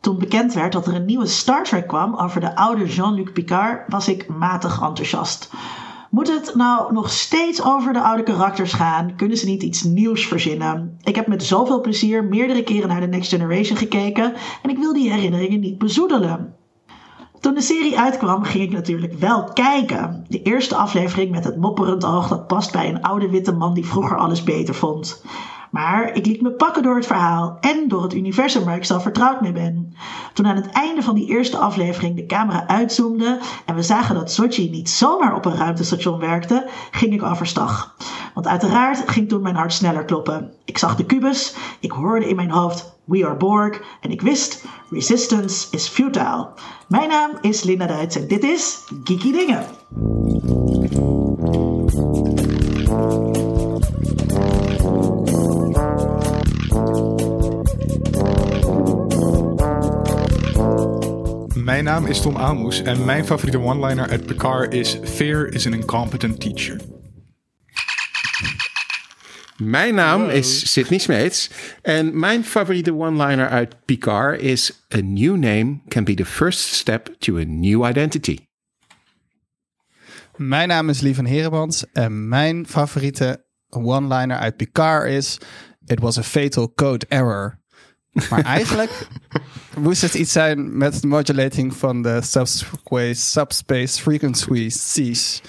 Toen bekend werd dat er een nieuwe Star Trek kwam over de oude Jean-Luc Picard, was ik matig enthousiast. Moet het nou nog steeds over de oude karakters gaan? Kunnen ze niet iets nieuws verzinnen? Ik heb met zoveel plezier meerdere keren naar The Next Generation gekeken en ik wil die herinneringen niet bezoedelen. Toen de serie uitkwam, ging ik natuurlijk wel kijken. De eerste aflevering met het mopperend oog dat past bij een oude witte man die vroeger alles beter vond. Maar ik liet me pakken door het verhaal en door het universum waar ik zo vertrouwd mee ben. Toen aan het einde van die eerste aflevering de camera uitzoomde en we zagen dat Sochi niet zomaar op een ruimtestation werkte, ging ik overstag. Want uiteraard ging toen mijn hart sneller kloppen. Ik zag de kubus, ik hoorde in mijn hoofd We are Borg en ik wist Resistance is futile. Mijn naam is Linda Duits en dit is Geeky Dingen. Mijn naam is Tom Amos en mijn favoriete one-liner uit Picard is Fear is an incompetent teacher. Mijn naam is Sidney Smeets en mijn favoriete one-liner uit Picard is A new name can be the first step to a new identity. Mijn naam is Lieven Herenbans en mijn favoriete one-liner uit Picard is It was a fatal code error. Maar eigenlijk moest het iets zijn met de modulating van de subspace, frequencies,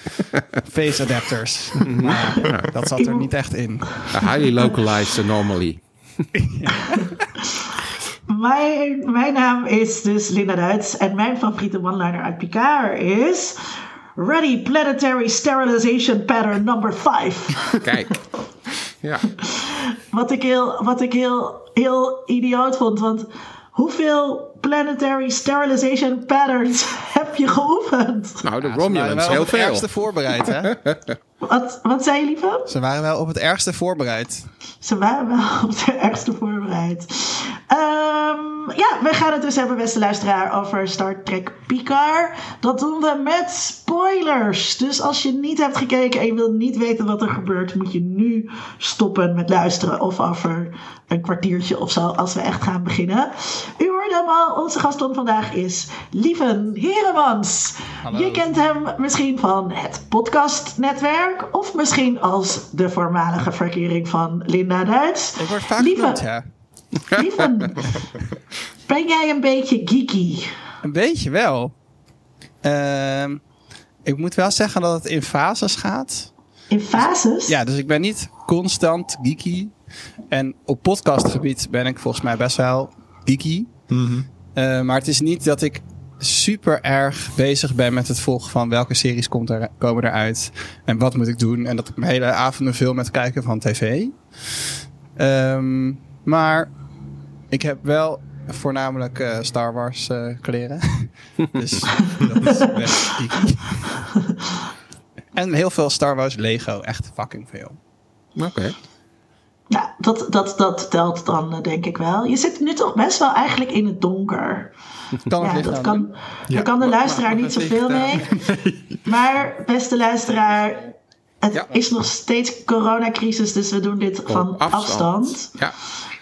phase adapters. Maar dat zat er niet echt in. A highly localized anomaly. Mijn, mijn naam is dus Linda Duits en mijn favoriete one-liner uit Picard is... Ready Planetary Sterilization Pattern number 5. Kijk. Ja. Wat ik heel, wat ik heel, heel idioot vond. Want hoeveel planetary sterilization patterns heb je geoefend? Nou, de Ze waren Romulans wel heel op het veel. ergste voorbereid, hè? Wat, wat zei je, lieve? Ze waren wel op het ergste voorbereid. Ze waren wel op de ergste voorbereid. Ehm, ja, we gaan het dus hebben, beste luisteraar, over Star Trek Picard. Dat doen we met spoilers. Dus als je niet hebt gekeken en je wilt niet weten wat er gebeurt, moet je nu stoppen met luisteren. Of over een kwartiertje of zo, als we echt gaan beginnen. U hoorde hem al, onze gast van vandaag is Lieven Heremans. Hallo. Je kent hem misschien van het podcastnetwerk, of misschien als de voormalige verkering van Linda Duits. Ik word vaak Lieve, genoemd, ja. Lieven, ben jij een beetje geeky? Een beetje wel. Ehm, ik moet wel zeggen dat het in fases gaat. In fases? Ja, dus ik ben niet constant geeky. En op podcastgebied ben ik volgens mij best wel geeky. Eh, maar het is niet dat ik super erg bezig ben met het volgen van welke series komt er, komen eruit. En wat moet ik doen. En dat ik mijn hele avonden vul met kijken van tv. Ehm, maar ik heb wel voornamelijk eh, Star Wars eh, kleren. dus dat is best geeky. En heel veel Star Wars Lego. Echt fucking veel. Oké. Ja, dat, dat, dat telt dan eh, denk ik wel. Je zit nu toch best wel eigenlijk in het donker. Kan het Ja, dat kan, doen? daar kan de luisteraar niet zoveel mee. Maar beste luisteraar, het Ja. is nog steeds coronacrisis, dus we doen dit van afstand. afstand. Ja.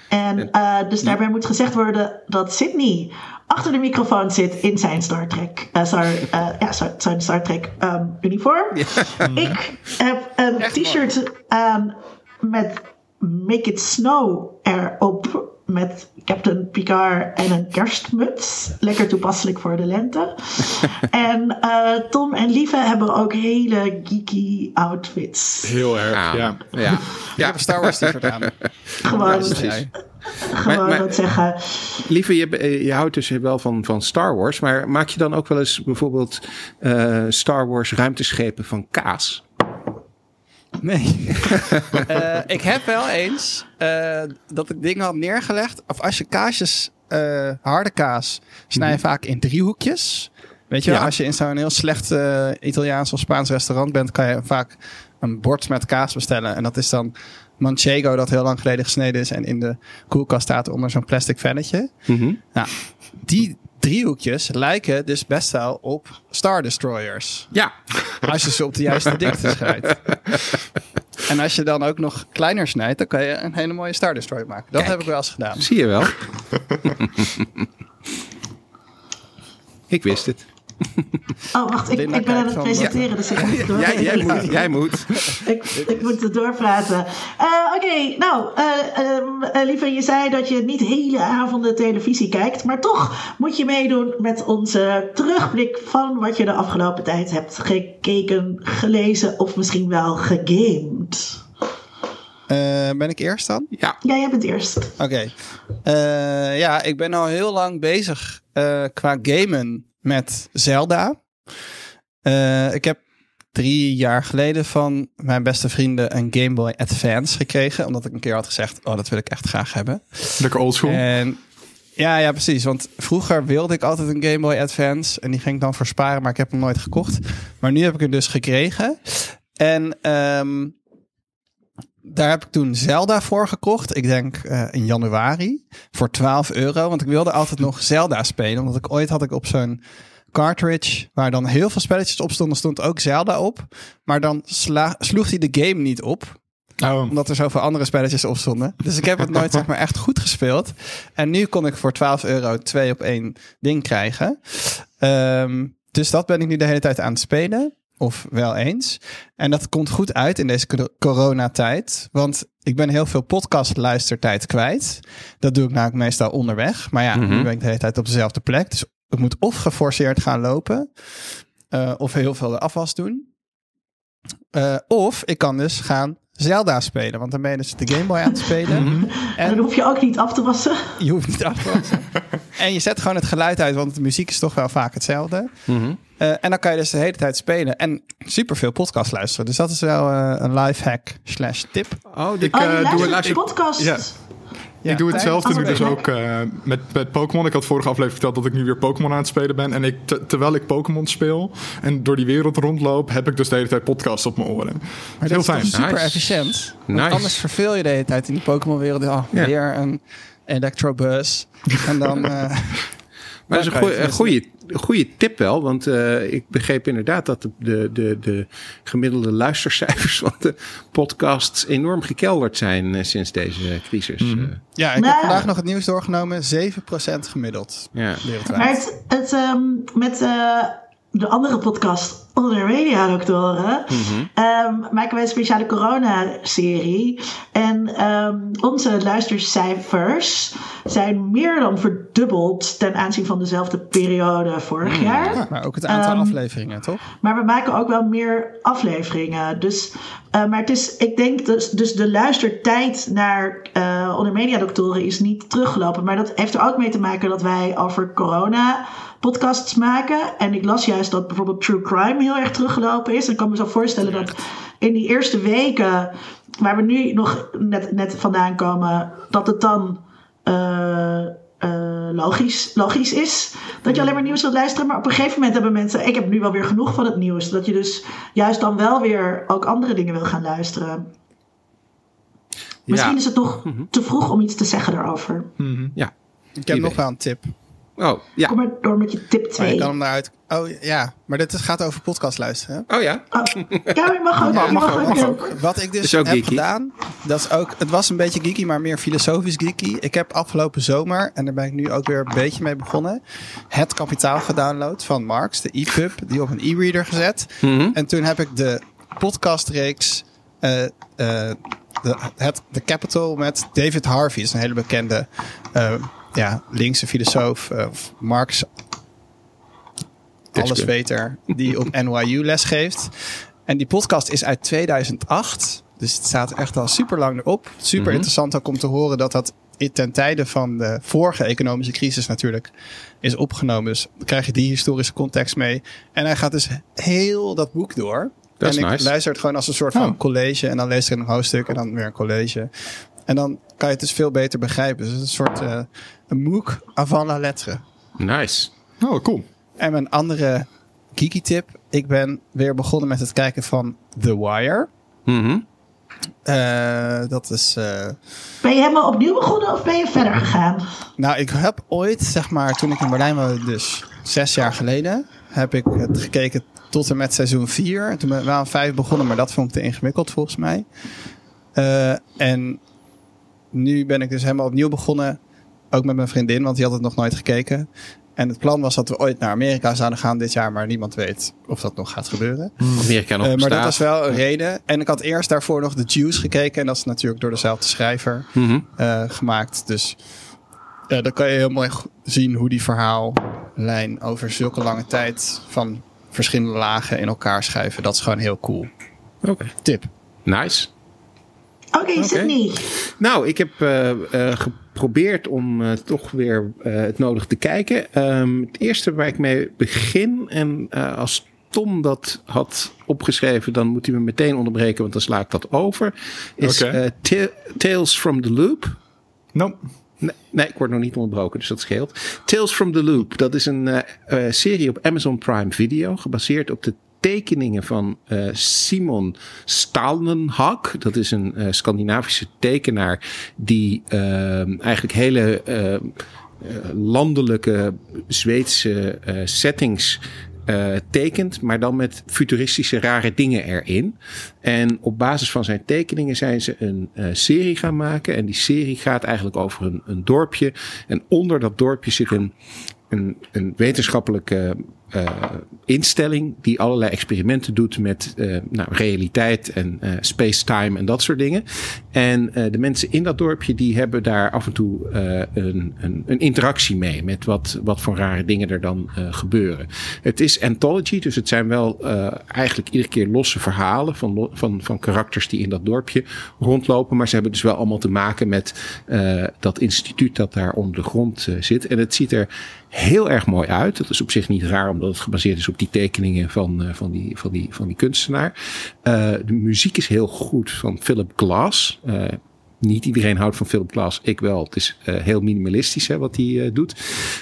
En eh, dus daarbij moet gezegd worden dat Sydney achter de microfoon zit in zijn Star Trek, eh, Star, eh, ja, zijn Star Trek ehm, uniform. Ik heb een t-shirt aan met Make It Snow erop met Captain Picard en een kerstmuts. Lekker toepasselijk voor de lente. en eh, Tom en Lieve hebben ook hele geeky outfits. Heel erg, Ja. ja. Ja. Ja. Star Wars t-shirt aan. Gewoon, precies. gewoon Maar- maar- wat zeggen. Lieve, je, je houdt dus wel van, van Star Wars, maar maak je dan ook wel eens bijvoorbeeld eh, Star Wars ruimteschepen van kaas? Nee. Eh, ik heb wel eens eh, dat ik dingen had neergelegd. Of als je kaasjes, eh, harde kaas, snij je vaak in driehoekjes. Weet je Ja. als je in zo'n heel slecht Italiaans of Spaans restaurant bent, kan je vaak een bord met kaas bestellen. En dat is dan manchego dat heel lang geleden gesneden is en in de koelkast staat onder zo'n plastic velletje. Nou, die driehoekjes lijken dus best wel op Star Destroyers. Ja. Als je ze op de juiste dikte snijdt. En als je dan ook nog kleiner snijdt, dan kan je een hele mooie Star Destroyer maken. Dat Kijk. heb ik wel eens gedaan. Zie je wel. Ik wist het. Oh, wacht, ik, ik ben aan het presenteren, dus ik moet door. Jij, jij moet. Jij moet. ik, ik moet het doorpraten. Eh, Oké, nou, eh, ehm, eh, lieve, je zei dat je niet hele avonden televisie kijkt, maar toch moet je meedoen met onze terugblik van wat je de afgelopen tijd hebt gekeken, gelezen of misschien wel gegamed. Eh, ben ik eerst dan? Ja. Ja, jij bent eerst. Oké. Eh, ja, ik ben al heel lang bezig eh, qua gamen met Zelda. Eh, ik heb drie jaar geleden van mijn beste vrienden een Game Boy Advance gekregen. Omdat ik een keer had gezegd, oh, dat wil ik echt graag hebben. Lekker oldschool. En ja, ja, precies. Want vroeger wilde ik altijd een Game Boy Advance. En die ging ik dan versparen, maar ik heb hem nooit gekocht. Maar nu heb ik hem dus gekregen. En ehm, daar heb ik toen Zelda voor gekocht. Ik denk eh, in januari. Voor 12 euro. Want ik wilde altijd nog Zelda spelen. Omdat ik ooit had ik op zo'n cartridge... waar dan heel veel spelletjes op stonden, stond ook Zelda op. Maar dan sla- sloeg hij de game niet op Oh. omdat er zoveel andere spelletjes op stonden. Dus ik heb het nooit zeg maar echt goed gespeeld. En nu kon ik voor 12 euro twee op één ding krijgen. Ehm, dus dat ben ik nu de hele tijd aan het spelen. Of wel eens. En dat komt goed uit in deze cor- coronatijd. Want ik ben heel veel podcast luistertijd kwijt. Dat doe ik namelijk meestal onderweg. Maar ja, nu Mhm. ben ik de hele tijd op dezelfde plek. Dus ik moet of geforceerd gaan lopen. eh, of heel veel afwas doen. Eh, of ik kan dus gaan Zelda spelen. Want dan ben je dus de Game Boy aan het spelen. En En dan hoef je ook niet af te wassen. je hoeft niet af te wassen. en je zet gewoon het geluid uit, want de muziek is toch wel vaak hetzelfde. Mhm. Eh, en dan kan je dus de hele tijd spelen en superveel podcast luisteren. Dus dat is wel eh, een life hack slash tip. Oh, Ik Oh, eh, doe het de podcast. Ja. Ja. ik doe hetzelfde Als nu dus ook eh, met, met Pokémon. Ik had vorige aflevering verteld dat ik nu weer Pokémon aan het spelen ben. En ik, te- terwijl ik Pokémon speel en door die wereld rondloop, heb ik dus de hele tijd podcasts op mijn oren. Maar heel dat is fijn. super Nice. efficiënt. Nice. anders verveel je de hele tijd in die Pokémon-wereld. Oh, Ja. weer een Electrobus. en dan... eh, Maar dat is een goeie- goede, goede tip wel. Want eh, ik begreep inderdaad dat de, de, de, de gemiddelde luistercijfers van de podcasts enorm gekelderd zijn eh, sinds deze crisis. Mhm. eh. ja, ik Nou. heb vandaag nog het nieuws doorgenomen. 7% gemiddeld ja. wereldwijd. Maar het, het, ehm, met eh, de andere podcast, Onder Media Doctoren, ehm, maken wij een speciale corona-serie. En ehm, onze luistercijfers zijn meer dan verdubbeld ten aanzien van dezelfde periode vorig jaar. Maar ook het aantal Ehm, afleveringen, toch? Maar we maken ook wel meer afleveringen. Dus, eh, maar het is, ik denk dus, dus de luistertijd naar eh onder mediadoktoren is niet teruggelopen. Maar dat heeft er ook mee te maken dat wij over corona podcasts maken. En ik las juist dat bijvoorbeeld True Crime heel erg teruggelopen is. En ik kan me zo voorstellen dat in die eerste weken, waar we nu nog net, net vandaan komen, dat het dan. eh, eh, logisch, logisch is dat je alleen maar nieuws wilt luisteren. Maar op een gegeven moment hebben mensen... Ik heb nu wel weer genoeg van het nieuws. Dat je dus juist dan wel weer ook andere dingen wil gaan luisteren. Misschien Ja. is het nog te vroeg om iets te zeggen daarover. ja. Ik heb nog wel een tip. Oh, ja. Kom maar door met je tip Maar je 2. kan hem eruit... Oh ja, maar dit gaat over podcast luisteren. hè? Oh ja. Oh, ja, je mag ook. Mag- je mag mag ook, mag ook. Wat ik dus heb geeky. gedaan, dat is ook, het was een beetje geeky, maar meer filosofisch geeky. Ik heb afgelopen zomer, en daar ben ik nu ook weer een beetje mee begonnen, Het Kapitaal gedownload van Marx, de e-pub, die op een e-reader gezet. Mhm. En toen heb ik de podcastreeks eh, eh, de, het, The Capital met David Harvey, is een hele bekende eh, ja, linkse filosoof, of Marx alles weter, die op NYU lesgeeft. En die podcast is uit 2008. Dus het staat echt al super lang erop. Super Mhm. interessant ook om te horen dat dat ten tijde van de vorige economische crisis natuurlijk is opgenomen. Dus dan krijg je die historische context mee. En hij gaat dus heel dat boek door. En ik nice. luister het gewoon als een soort van Oh. college. En dan lees ik een hoofdstuk en dan weer een college. En dan kan je het dus veel beter begrijpen. Dus het is een soort eh, een MOOC avant la lettre. Nice. Oh, cool. En mijn andere geeky tip. Ik ben weer begonnen met het kijken van The Wire. Mhm. Eh, dat is... eh, Ben je helemaal opnieuw begonnen of ben je verder gegaan? nou, ik heb ooit, zeg maar, toen ik in Berlijn woonde, dus zes jaar geleden, heb ik het gekeken tot en met seizoen 4. En toen ben ik wel aan 5 begonnen, maar dat vond ik te ingewikkeld volgens mij. Eh, en nu ben ik dus helemaal opnieuw begonnen. Ook met mijn vriendin, want die had het nog nooit gekeken. En het plan was dat we ooit naar Amerika zouden gaan dit jaar, maar niemand weet of dat nog gaat gebeuren. Amerika nog Eh, maar dat was wel een reden. En ik had eerst daarvoor nog The Juice gekeken. En dat is natuurlijk door dezelfde schrijver Mhm. eh, gemaakt. Dus ja, dan kan je heel mooi zien hoe die verhaallijn over zulke lange tijd van verschillende lagen in elkaar schuiven. Dat is gewoon heel cool. Oké. Tip. Nice. Oké, Sydney. Nou, ik heb eh, eh, geprobeerd om eh, toch weer eh, het nodig te kijken. Ehm, het eerste waar ik mee begin, en eh, als Tom dat had opgeschreven, dan moet hij me meteen onderbreken, want dan sla ik dat over. Is Ta- Tales from the Loop. Nee, nee, ik word nog niet onderbroken, dus dat scheelt. Tales from the Loop, dat is een serie op Amazon Prime Video, gebaseerd op de tekeningen van eh, Simon Stalenhag. Dat is een eh, Scandinavische tekenaar die eh, eigenlijk hele landelijke Zweedse settings tekent, maar dan met futuristische rare dingen erin. En op basis van zijn tekeningen zijn ze een serie gaan maken. En die serie gaat eigenlijk over een, een dorpje. En onder dat dorpje zit een, een, een wetenschappelijke eh, instelling die allerlei experimenten doet met eh, nou, realiteit en eh, space-time en dat soort dingen. En de mensen in dat dorpje die hebben daar af en toe een, een, een interactie mee met wat, wat voor rare dingen er dan gebeuren. Het is anthology, dus het zijn wel eigenlijk iedere keer losse verhalen van, van, van karakters die in dat dorpje rondlopen. Maar ze hebben dus wel allemaal te maken met dat instituut dat daar onder de grond zit. En het ziet er heel erg mooi uit. Dat is op zich niet raar, omdat het gebaseerd is op die tekeningen van, eh, van, die, van, die, van die kunstenaar. Eh, de muziek is heel goed van Philip Glass. Niet iedereen houdt van Philip Glass. Ik wel. Het is eh, heel minimalistisch hè, wat hij eh, doet.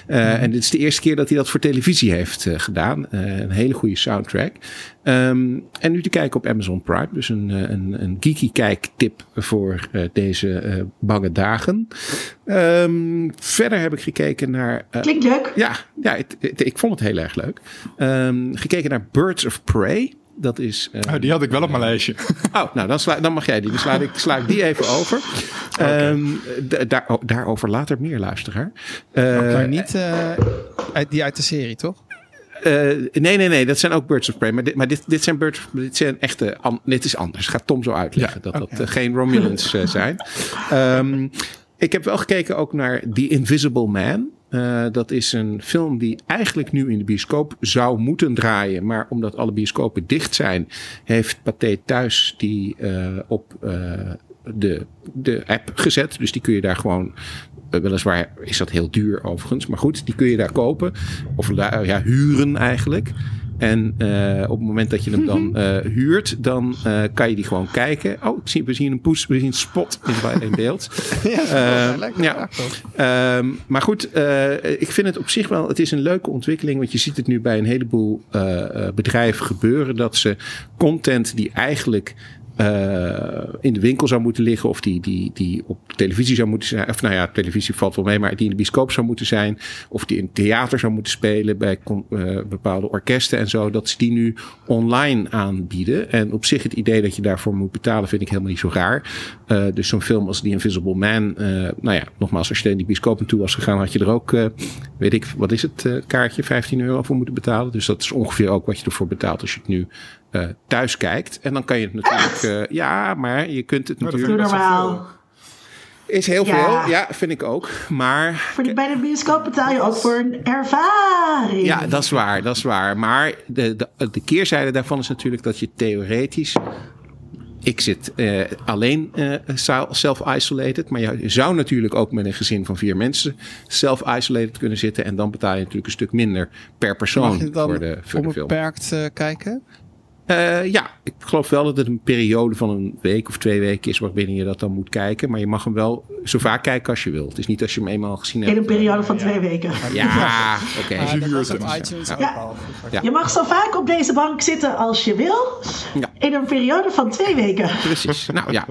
Eh, En dit is de eerste keer dat hij dat voor televisie heeft gedaan. Een hele goede soundtrack. Ehm, en nu te kijken op Amazon Prime. Dus een, een, een geeky kijktip voor deze bange dagen. Ehm, verder heb ik gekeken naar... Klinkt leuk. ja, ja het- het- ik vond het heel erg leuk. Ehm, gekeken naar Birds of Prey. Dat is. eh, oh, die had ik wel op mijn lijstje. Oh, nou dan, sla, dan mag jij die. Dan sla ik, sla ik die even over. Ehm, daar, oh, daarover later meer, luisteraar. Eh, maar niet eh, uit, die uit de serie, toch? eh, nee, nee, nee. Dat zijn ook Birds of Prey. Maar dit, maar dit, dit zijn Birds Dit zijn echte... an- dit is anders. Gaat Tom zo uitleggen. Ja, dat dat eh, geen Romulans eh, zijn. Ehm, ik heb wel gekeken ook naar The Invisible Man. Eh, dat is een film die eigenlijk nu in de bioscoop zou moeten draaien. Maar omdat alle bioscopen dicht zijn, heeft Pathé thuis die eh, op eh, de, de app gezet. Dus die kun je daar gewoon. weliswaar is dat heel duur overigens. Maar goed, die kun je daar kopen. Of ja, huren eigenlijk. En eh, op het moment dat je hem dan eh, huurt, dan eh, kan je die gewoon kijken. Oh, ik zie, we zien een poes, we zien een spot in, in beeld. Ja, Eh, lekker. ja. Ehm, maar goed, eh, ik vind het op zich wel. Het is een leuke ontwikkeling. Want je ziet het nu bij een heleboel bedrijven gebeuren. Dat ze content die eigenlijk. Eh, in de winkel zou moeten liggen, of die, die, die op televisie zou moeten zijn. Of nou ja, televisie valt wel mee, maar die in de bioscoop zou moeten zijn. Of die in theater zou moeten spelen bij eh, bepaalde orkesten en zo. Dat ze die nu online aanbieden. En op zich het idee dat je daarvoor moet betalen, vind ik helemaal niet zo raar. Eh, dus zo'n film als The Invisible Man. eh, nou ja, nogmaals, als je in die bioscoop naartoe was gegaan, had je er ook, weet ik, wat is het, kaartje, 15 euro voor moeten betalen. Dus dat is ongeveer ook wat je ervoor betaalt als je het nu eh, thuis kijkt. En dan kan je het natuurlijk, eh, ja, maar je kunt het dat natuurlijk. Wel normaal. Is heel Ja. veel, ja, vind ik ook. Maar Voor de, bij de bioscoop betaal je ook voor een ervaring. Ja, dat is waar, dat is waar. Maar de, de, de keerzijde daarvan is natuurlijk dat je theoretisch. Ik zit eh, alleen eh, self-isolated. Maar je zou natuurlijk ook met een gezin van vier mensen self-isolated kunnen zitten. En dan betaal je natuurlijk een stuk minder per persoon Mag je dan voor de, voor de film. onbeperkt kijken? Eh, ja, ik geloof wel dat het een periode van een week of twee weken is waarbinnen je dat dan moet kijken. Maar je mag hem wel zo vaak kijken als je wilt. Het is niet als je hem eenmaal gezien hebt. In een periode van twee weken. Ja, oké. Ja. al. Ja. Je mag zo vaak op deze bank zitten als je wil. Ja. In een periode van twee weken. Precies. Nou ja.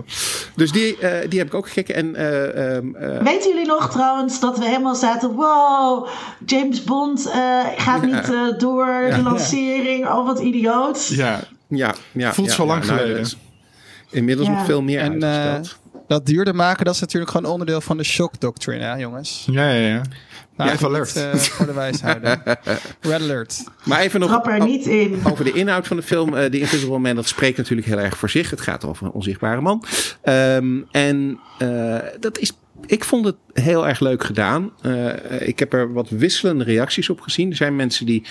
Dus die, eh, die heb ik ook gekeken. En eh, ehm, eh, Weten jullie nog trouwens dat we helemaal zaten... Wow, James Bond eh, gaat niet eh, door de lancering. Oh, wat idioot. Ja, ja, ja. Voelt ja, zo lang ja, nou, geleden. Inmiddels Ja. nog veel meer En, eh, uitgesteld. dat duurder maken, dat is natuurlijk gewoon onderdeel van de shock doctrine, hè, jongens. Ja, ja, ja. Nou, goed, alert. eh, voor de wijshouden. Red alert. Maar even nog Trap er niet in. over de inhoud van de film. eh The Invisible Man, dat spreekt natuurlijk heel erg voor zich. Het gaat over een onzichtbare man. Ehm, en eh, dat is, ik vond het heel erg leuk gedaan. Eh, ik heb er wat wisselende reacties op gezien. Er zijn mensen die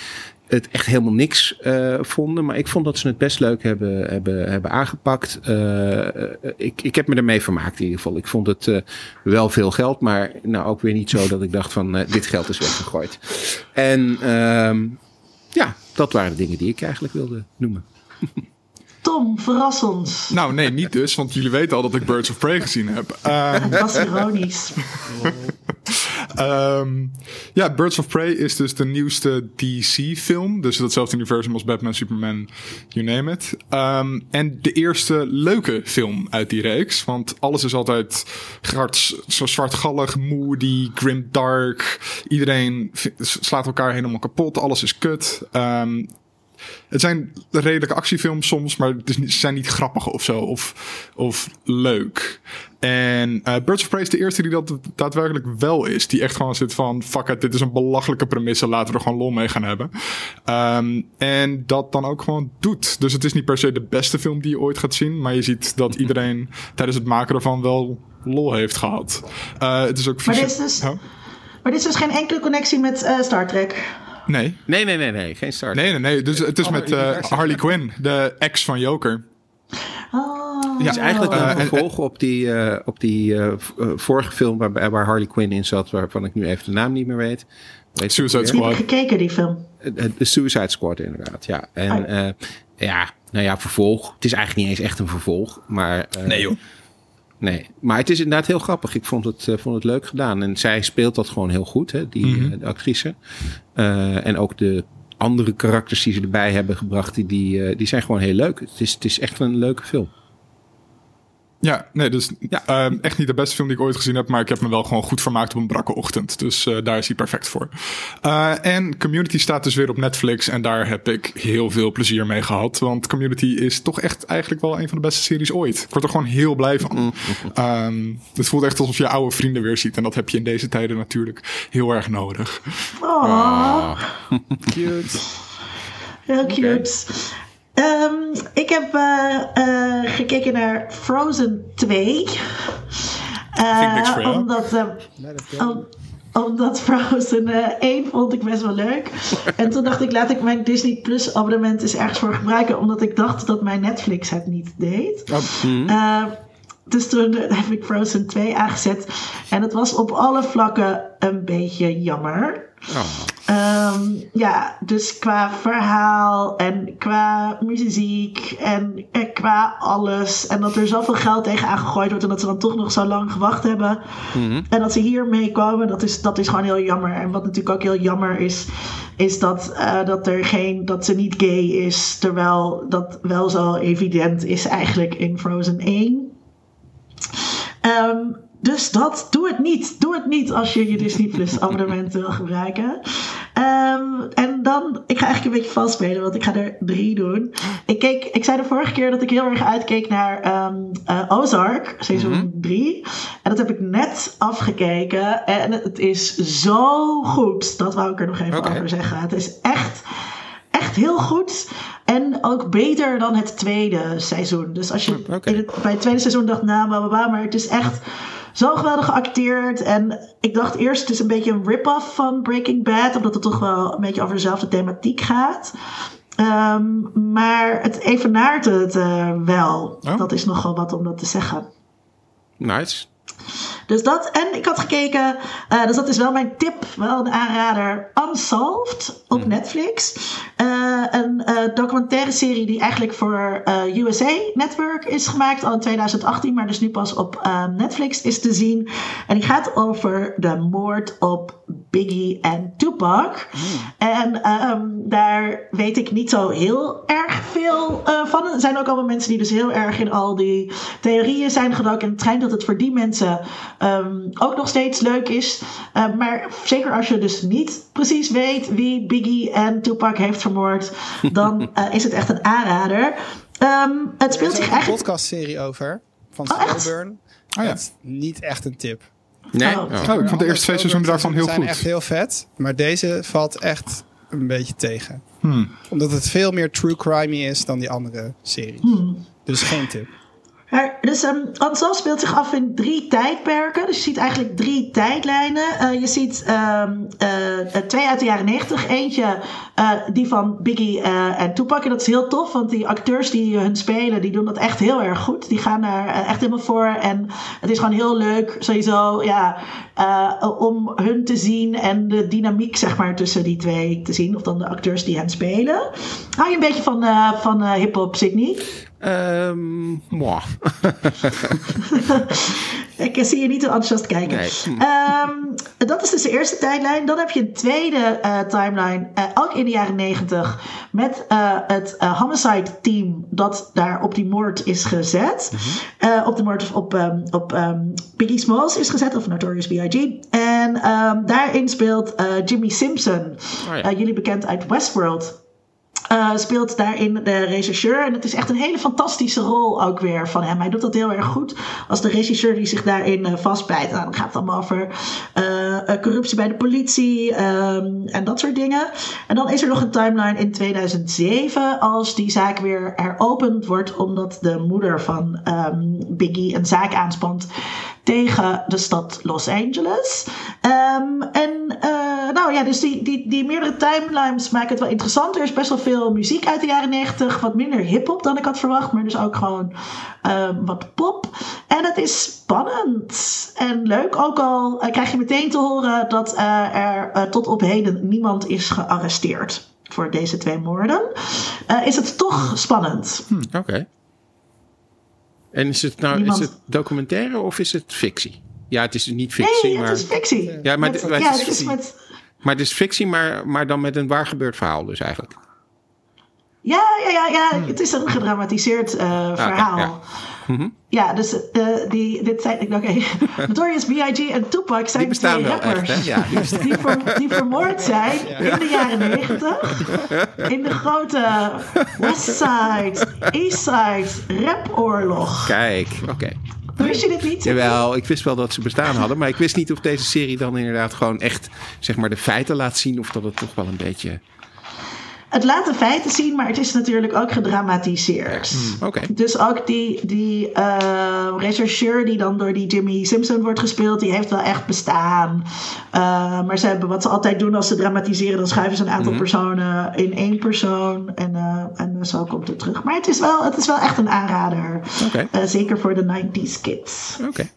het echt helemaal niks eh, vonden. Maar ik vond dat ze het best leuk hebben, hebben, hebben aangepakt. Eh, eh, ik, ik heb me ermee vermaakt in ieder geval. Ik vond het wel veel geld. Maar nou ook weer niet zo dat ik dacht van dit geld is weggegooid. En ehm, ja, dat waren de dingen die ik eigenlijk wilde noemen. Tom, verras ons. Nou, nee, niet dus, want jullie weten al dat ik Birds of Prey gezien heb. Ehm, Dat was ironisch. Ehm, ja, Birds of Prey is dus de nieuwste DC-film. Dus hetzelfde universum als Batman, Superman, you name it. Ehm, en de eerste leuke film uit die reeks. Want alles is altijd hard, zo zwartgallig, moody, grimdark. Iedereen slaat elkaar helemaal kapot. Alles is kut. Ehm, het zijn redelijke actiefilms soms, maar het is niet, ze zijn niet grappig of zo. Of, of leuk. En eh, Birds of Prey is de eerste die dat daadwerkelijk wel is. Die echt gewoon zit van, fuck it, dit is een belachelijke premisse. Laten we er gewoon lol mee gaan hebben. Ehm, en dat dan ook gewoon doet. Dus het is niet per se de beste film die je ooit gaat zien. Maar je ziet dat iedereen tijdens het maken ervan wel lol heeft gehad. Eh, het is ook Maar dit is dus- Huh? Maar dit is dus geen enkele connectie met eh, Star Trek. Nee. Nee, nee, nee, nee. Geen start. Nee, nee, nee. Dus het is met eh. Harley Quinn, de ex van Joker. Oh. Het is eigenlijk Eh, een en- vervolg op die, eh, op die vorige film waar, waar Harley Quinn in zat, waarvan ik nu even de naam niet meer weet. weet Suicide weer? heb gekeken, die film. De Suicide Squad, inderdaad. Ja. En Oh. eh, ja, nou ja, vervolg. Het is eigenlijk niet eens echt een vervolg. Maar, eh, Nee, joh. Nee, maar het is inderdaad heel grappig. Ik vond het, eh, vond het leuk gedaan. En zij speelt dat gewoon heel goed, hè, die Mhm. eh, de actrice. Eh, en ook de andere karakters die ze erbij hebben gebracht, die, die, die zijn gewoon heel leuk. Het is, het is echt een leuke film. Ja, nee, dus Ja. ehm, echt niet de beste film die ik ooit gezien heb, maar ik heb me wel gewoon goed vermaakt op een brakke ochtend. Dus eh, daar is hij perfect voor. Eh, en Community staat dus weer op Netflix en daar heb ik heel veel plezier mee gehad. Want Community is toch echt eigenlijk wel een van de beste series ooit. Ik word er gewoon heel blij van. Ehm, het voelt echt alsof je oude vrienden weer ziet en dat heb je in deze tijden natuurlijk heel erg nodig. Oh, Cute. heel cute. Ik heb eh, eh, gekeken naar Frozen 2. Eh. Omdat, om- omdat Frozen eh 1 vond ik best wel leuk. En toen dacht ik, laat ik mijn Disney Plus abonnement eens ergens voor gebruiken. Omdat ik dacht dat mijn Netflix het niet deed. Eh, dus toen heb ik Frozen 2 aangezet. En het was op alle vlakken een beetje jammer. Ehm, ja, dus qua verhaal en qua muziek en, en qua alles. En dat er zoveel geld tegenaan gegooid wordt en dat ze dan toch nog zo lang gewacht hebben. En dat ze hiermee komen, dat is, dat is gewoon heel jammer. En wat natuurlijk ook heel jammer is, is dat, eh, dat, er geen, dat ze niet gay is. Terwijl dat wel zo evident is eigenlijk in Frozen 1. Ehm, dus dat, doe het niet. Doe het niet als je je Disney Plus abonnement wil gebruiken. Ehm, en dan, ik ga eigenlijk een beetje vals spelen, want ik ga er drie doen. Ik, keek, ik zei de vorige keer dat ik heel erg uitkeek naar ehm, eh, Ozark, seizoen 3. En dat heb ik net afgekeken. En het is zo goed. Dat wou ik er nog even over zeggen. Het is echt echt heel goed. En ook beter dan het tweede seizoen. Dus als je in het, bij het tweede seizoen dacht, nou, bla, bla, bla, maar het is echt zo geweldig geacteerd. En ik dacht eerst, het is een beetje een rip-off van Breaking Bad, omdat het toch wel een beetje over dezelfde thematiek gaat. Ehm, maar het evenaart het eh, wel. Oh. Dat is nogal wat om dat te zeggen. Nice. Dus dat, en ik had gekeken, eh, dus dat is wel mijn tip, wel een aanrader, Unsolved op Netflix. Eh, een eh, documentaire serie die eigenlijk voor USA Network is gemaakt, al in 2018, maar dus nu pas op Netflix is te zien. En die gaat over de moord op Biggie en Tupac. En ehm, daar weet ik niet zo heel erg veel van. Er zijn ook allemaal mensen die dus heel erg in al die theorieën zijn gedoken. En het schijnt dat het voor die mensen ehm, ook nog steeds leuk is. Eh, maar zeker als je dus niet precies weet wie Biggie en Tupac heeft vermoord, dan eh, is het echt een aanrader. Ehm, het Er speelt is zich ook een eigenlijk. podcastserie over. van Oh? Slowburn. Oh, ja. Is niet echt een tip. Nee? Oh. Oh. Oh, ik vond de eerste twee seizoenen daarvan heel zijn goed. echt heel vet. Maar deze valt echt een beetje tegen. Hmm. Omdat het veel meer true crime is dan die andere series. Hmm. Dus geen tip. Dus um, speelt zich af in drie tijdperken. Dus je ziet eigenlijk drie tijdlijnen. Eh, je ziet ehm, eh, twee uit de jaren negentig. Eentje eh, die van Biggie en Tupac. En dat is heel tof, want die acteurs die hun spelen, die doen dat echt heel erg goed. Die gaan daar echt helemaal voor. En het is gewoon heel leuk, sowieso, ja, om hun te zien en de dynamiek, zeg maar, tussen die twee te zien. Of dan de acteurs die hen spelen. Hou je een beetje van, van hip-hop, Sydney? Mwah. Ik zie je niet zo enthousiast kijken. Nee. Ehm, dat is dus de eerste tijdlijn. Dan heb je een tweede eh, timeline, eh, ook in de jaren negentig, met eh, het homicide team dat daar op die moord is gezet. Eh, op de moord op, ehm, op Biggie Smalls is gezet, of Notorious B.I.G. En daarin speelt Jimmy Simpson, ja. eh, jullie bekend uit Westworld. Eh, speelt daarin de regisseur. En het is echt een hele fantastische rol ook weer van hem. Hij doet dat heel erg goed. Als de regisseur die zich daarin eh, vastbijt. Nou, dan gaat het allemaal over eh, corruptie bij de politie ehm, en dat soort dingen. En dan is er nog een timeline in 2007. Als die zaak weer heropend wordt. Omdat de moeder van ehm, Biggie een zaak aanspant tegen de stad Los Angeles. Ehm, en eh, nou ja, dus die, die, die meerdere timelines maken het wel interessant. Er is best wel veel muziek uit de jaren 90. Wat minder hip-hop dan ik had verwacht. Maar dus ook gewoon ehm, wat pop. En het is spannend en leuk. Ook al eh, krijg je meteen te horen dat eh, er tot op heden niemand is gearresteerd. Voor deze twee moorden. Is het toch spannend? Oké. En is het nou Niemand- is het documentaire of is het fictie? Ja, het is niet fictie, Nee, maar, het is fictie. Ja, maar Met- het- maar het ja, is het is met... maar het is fictie, maar, maar dan met een waar gebeurd verhaal dus eigenlijk. Ja, ja, ja, ja. het is een gedramatiseerd eh, verhaal. ja. Mhm. Ja, dus eh, die, dit zijn, oké, Notorious B.I.G. en Tupac zijn Die twee rappers. echt? Ja, die bestaan. die, ver- die vermoord zijn in de jaren negentig. In de grote Westside, Eastside rapoorlog. Kijk, oké. Wist je dit niet? Jawel, ik wist wel dat ze bestaan hadden, maar ik wist niet of deze serie dan inderdaad gewoon echt zeg maar de feiten laat zien of dat het toch wel een beetje. Het laat de feiten zien, maar het is natuurlijk ook gedramatiseerd. Oké. Dus ook die, die eh, rechercheur die dan door die Jimmy Simpson wordt gespeeld, die heeft wel echt bestaan. Eh, maar ze hebben wat ze altijd doen als ze dramatiseren, dan schuiven ze een aantal personen in één persoon. En, eh, en zo komt het terug. Maar het is wel, het is wel echt een aanrader. Oké. Eh, zeker voor de 90s kids. Oké.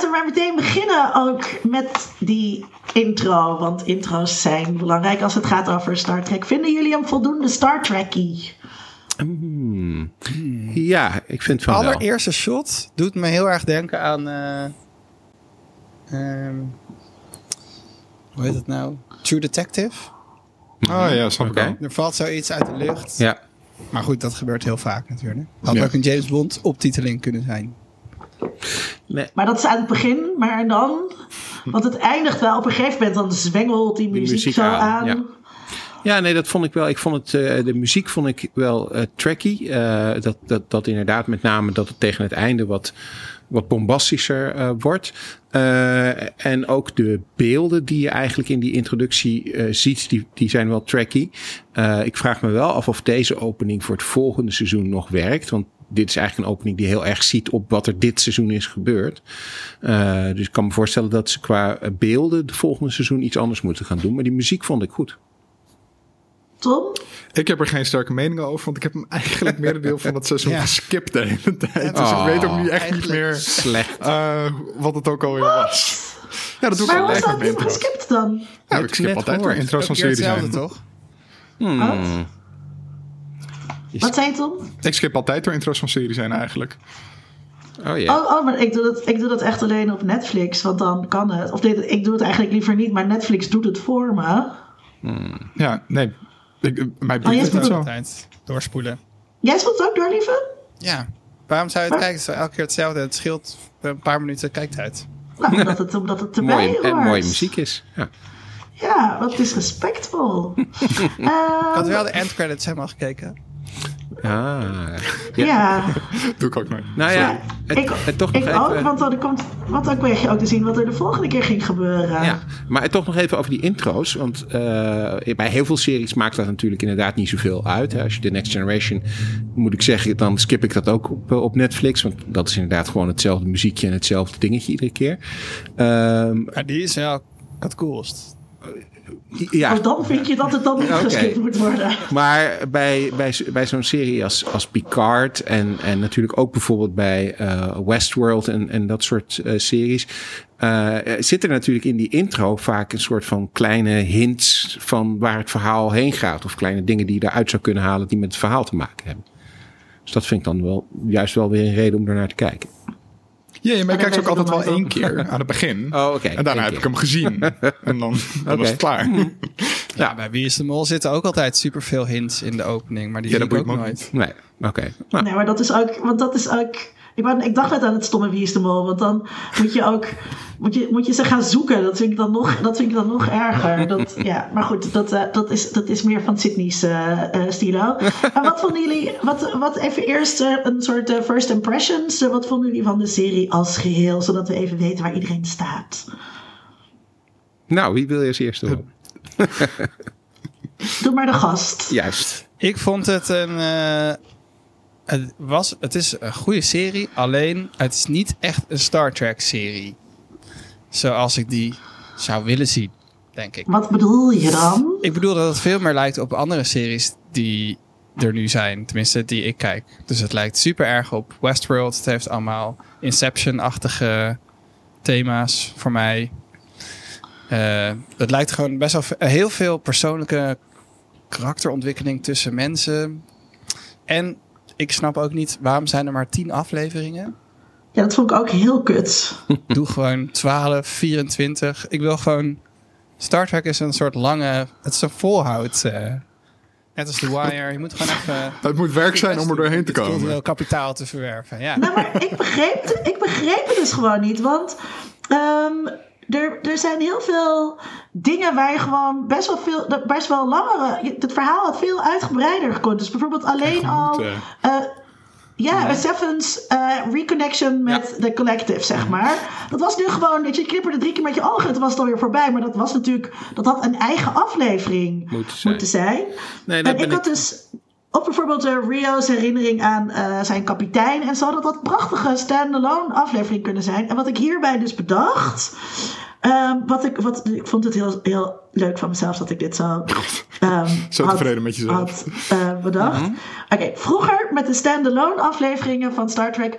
Laten we maar meteen beginnen ook met die intro. Want intro's zijn belangrijk als het gaat over Star Trek. Vinden jullie hem voldoende Star Trekkie? Hmm. Ja, ik vind van wel. allereerste shot doet me heel erg denken aan. eh, ehm, hoe heet het nou? True Detective. Oh ja, snap ik. Er valt zoiets uit de lucht. Ja. Maar goed, dat gebeurt heel vaak natuurlijk. Had Ja. ook een James Bond optiteling kunnen zijn. Nee. Maar dat is aan het begin, maar dan. Want het eindigt wel op een gegeven moment, dan zwengelt die muziek, muziek zo aan, aan. ja. Ja, nee, dat vond ik wel. Ik vond het, eh, de muziek vond ik wel eh tracky. Eh, dat, dat, dat inderdaad met name dat het tegen het einde wat, wat bombastischer wordt. En ook de beelden die je eigenlijk in die introductie ziet, die, die zijn wel tracky. Ik vraag me wel af of deze opening voor het volgende seizoen nog werkt. Want dit is eigenlijk een opening die heel erg ziet op wat er dit seizoen is gebeurd. Eh, dus ik kan me voorstellen dat ze qua beelden de volgende seizoen iets anders moeten gaan doen. Maar die muziek vond ik goed. Tom? Ik heb er geen sterke meningen over, want ik heb hem eigenlijk merendeel van het seizoen Ja. geskipt de hele tijd. Dus Oh, ik weet ook niet echt niet meer Slecht. eh, wat het ook alweer was. Ja, dat doe ik Maar is dat met niet intro's. geskipt dan? Ja, ik skip altijd gehoord. intro's van series zijn. toch? Hmm. Wat zei je Tom? Ik skip altijd door intro's van series zijn eigenlijk. Oh ja. Oh, oh, maar ik doe, dat, ik doe dat echt alleen op Netflix, want dan kan het. Of dit, ik doe het eigenlijk liever niet, maar Netflix doet het voor me. Ja, nee. Ik, eh, mij Oh, jij boeit het zo. Tijd doorspoelen. Jij speelt het ook door, lieve? Ja. Waarom zou je het kijken? Het is elke keer hetzelfde. Het scheelt een paar minuten kijktijd. Nou, omdat het, omdat het erbij Mooie, en hoort. mooie muziek is. Ja. Ja, wat is respectvol. Ik had wel de endcredits helemaal gekeken. Ah, ja. ja. Doe ik ook nooit. nou ja, het, ik, het toch nog ik even... ook, want dan komt, want dan kreeg je ook te zien wat er de volgende keer ging gebeuren. Ja, maar toch nog even over die intro's. Want eh, bij heel veel series maakt dat natuurlijk inderdaad niet zoveel uit. Hè. Als je de Next Generation, moet ik zeggen, dan skip ik dat ook op, op Netflix. Want dat is inderdaad gewoon hetzelfde muziekje en hetzelfde dingetje iedere keer. Ehm, Maar die is wel het coolst. Ja, Maar dan vind je dat het dan niet geskipt moet worden. Maar bij, bij, bij zo'n serie als, als Picard en, en natuurlijk ook bijvoorbeeld bij eh, Westworld en, en dat soort eh, series. eh, zit er natuurlijk in die intro vaak een soort van kleine hints van waar het verhaal heen gaat. Of kleine dingen die je eruit zou kunnen halen die met het verhaal te maken hebben. Dus dat vind ik dan wel juist wel weer een reden om ernaar te kijken. Ja, maar Maar ik kijk ze ook altijd wel één keer aan het begin. Oh, oké. En daarna Eén heb ik hem gezien. En dan, was het klaar. Ja, bij Wie is de Mol zitten ook altijd superveel hints in de opening. Maar die Ja, zie dat ik ook nooit. Nee, oké. Nou, Nee, maar dat is ook, want dat is ook. Ik, wou- ik dacht net aan het stomme Wie is de Mol, want dan moet je ook moet je, moet je ze gaan zoeken. Dat vind ik dan nog, dat vind ik dan nog erger. Dat, ja, maar goed, dat, eh, dat, is, dat is meer van Sydney's eh eh, stilo. En wat vonden jullie, wat, wat even eerst een soort first impressions. Wat vonden jullie van de serie als geheel, zodat we even weten waar iedereen staat? nou, wie wil je als eerste horen? Doe maar de gast. Juist. Ik vond het een. Het, was, het is een goede serie, alleen het is niet echt een Star Trek serie. Zoals ik die zou willen zien, denk ik. Wat bedoel je dan? Ik bedoel dat het veel meer lijkt op andere series die er nu zijn. Tenminste, die ik kijk. Dus het lijkt super erg op Westworld. Het heeft allemaal Inception-achtige thema's voor mij. Eh, het lijkt gewoon best wel heel veel persoonlijke karakterontwikkeling tussen mensen. En ik snap ook niet, waarom zijn er maar tien afleveringen? Ja, dat vond ik ook heel kut. Doe gewoon 12, 24. Ik wil gewoon... Star Trek is een soort lange... Het is een volhoud. eh net als The Wire. Je moet gewoon even... Het moet werk zijn om er doorheen te komen. kapitaal te verwerven. Ja. Nou, maar ik begreep, het- ik begreep het dus gewoon niet. Want ehm, er, er zijn heel veel dingen waar je gewoon best wel veel, best wel langere. Het verhaal had veel uitgebreider gekund. Dus bijvoorbeeld alleen al. moeten. eh, ja, Seven's eh, reconnection met de collective, zeg maar. Dat was nu gewoon, dat je knipperde drie keer met je ogen en toen was het alweer voorbij. Maar dat was natuurlijk, dat had een eigen aflevering Moeten zijn. moeten zijn. Nee, En ik had ik... dus op bijvoorbeeld uh, Rio's herinnering aan eh, zijn kapitein en zo, dat dat prachtige standalone aflevering kunnen zijn. En wat ik hierbij dus bedacht, ehm, wat ik, wat, ik vond het heel, heel leuk van mezelf dat ik dit zo, ehm, Zo had- tevreden met jezelf. had eh, bedacht. Oké, vroeger met de standalone afleveringen van Star Trek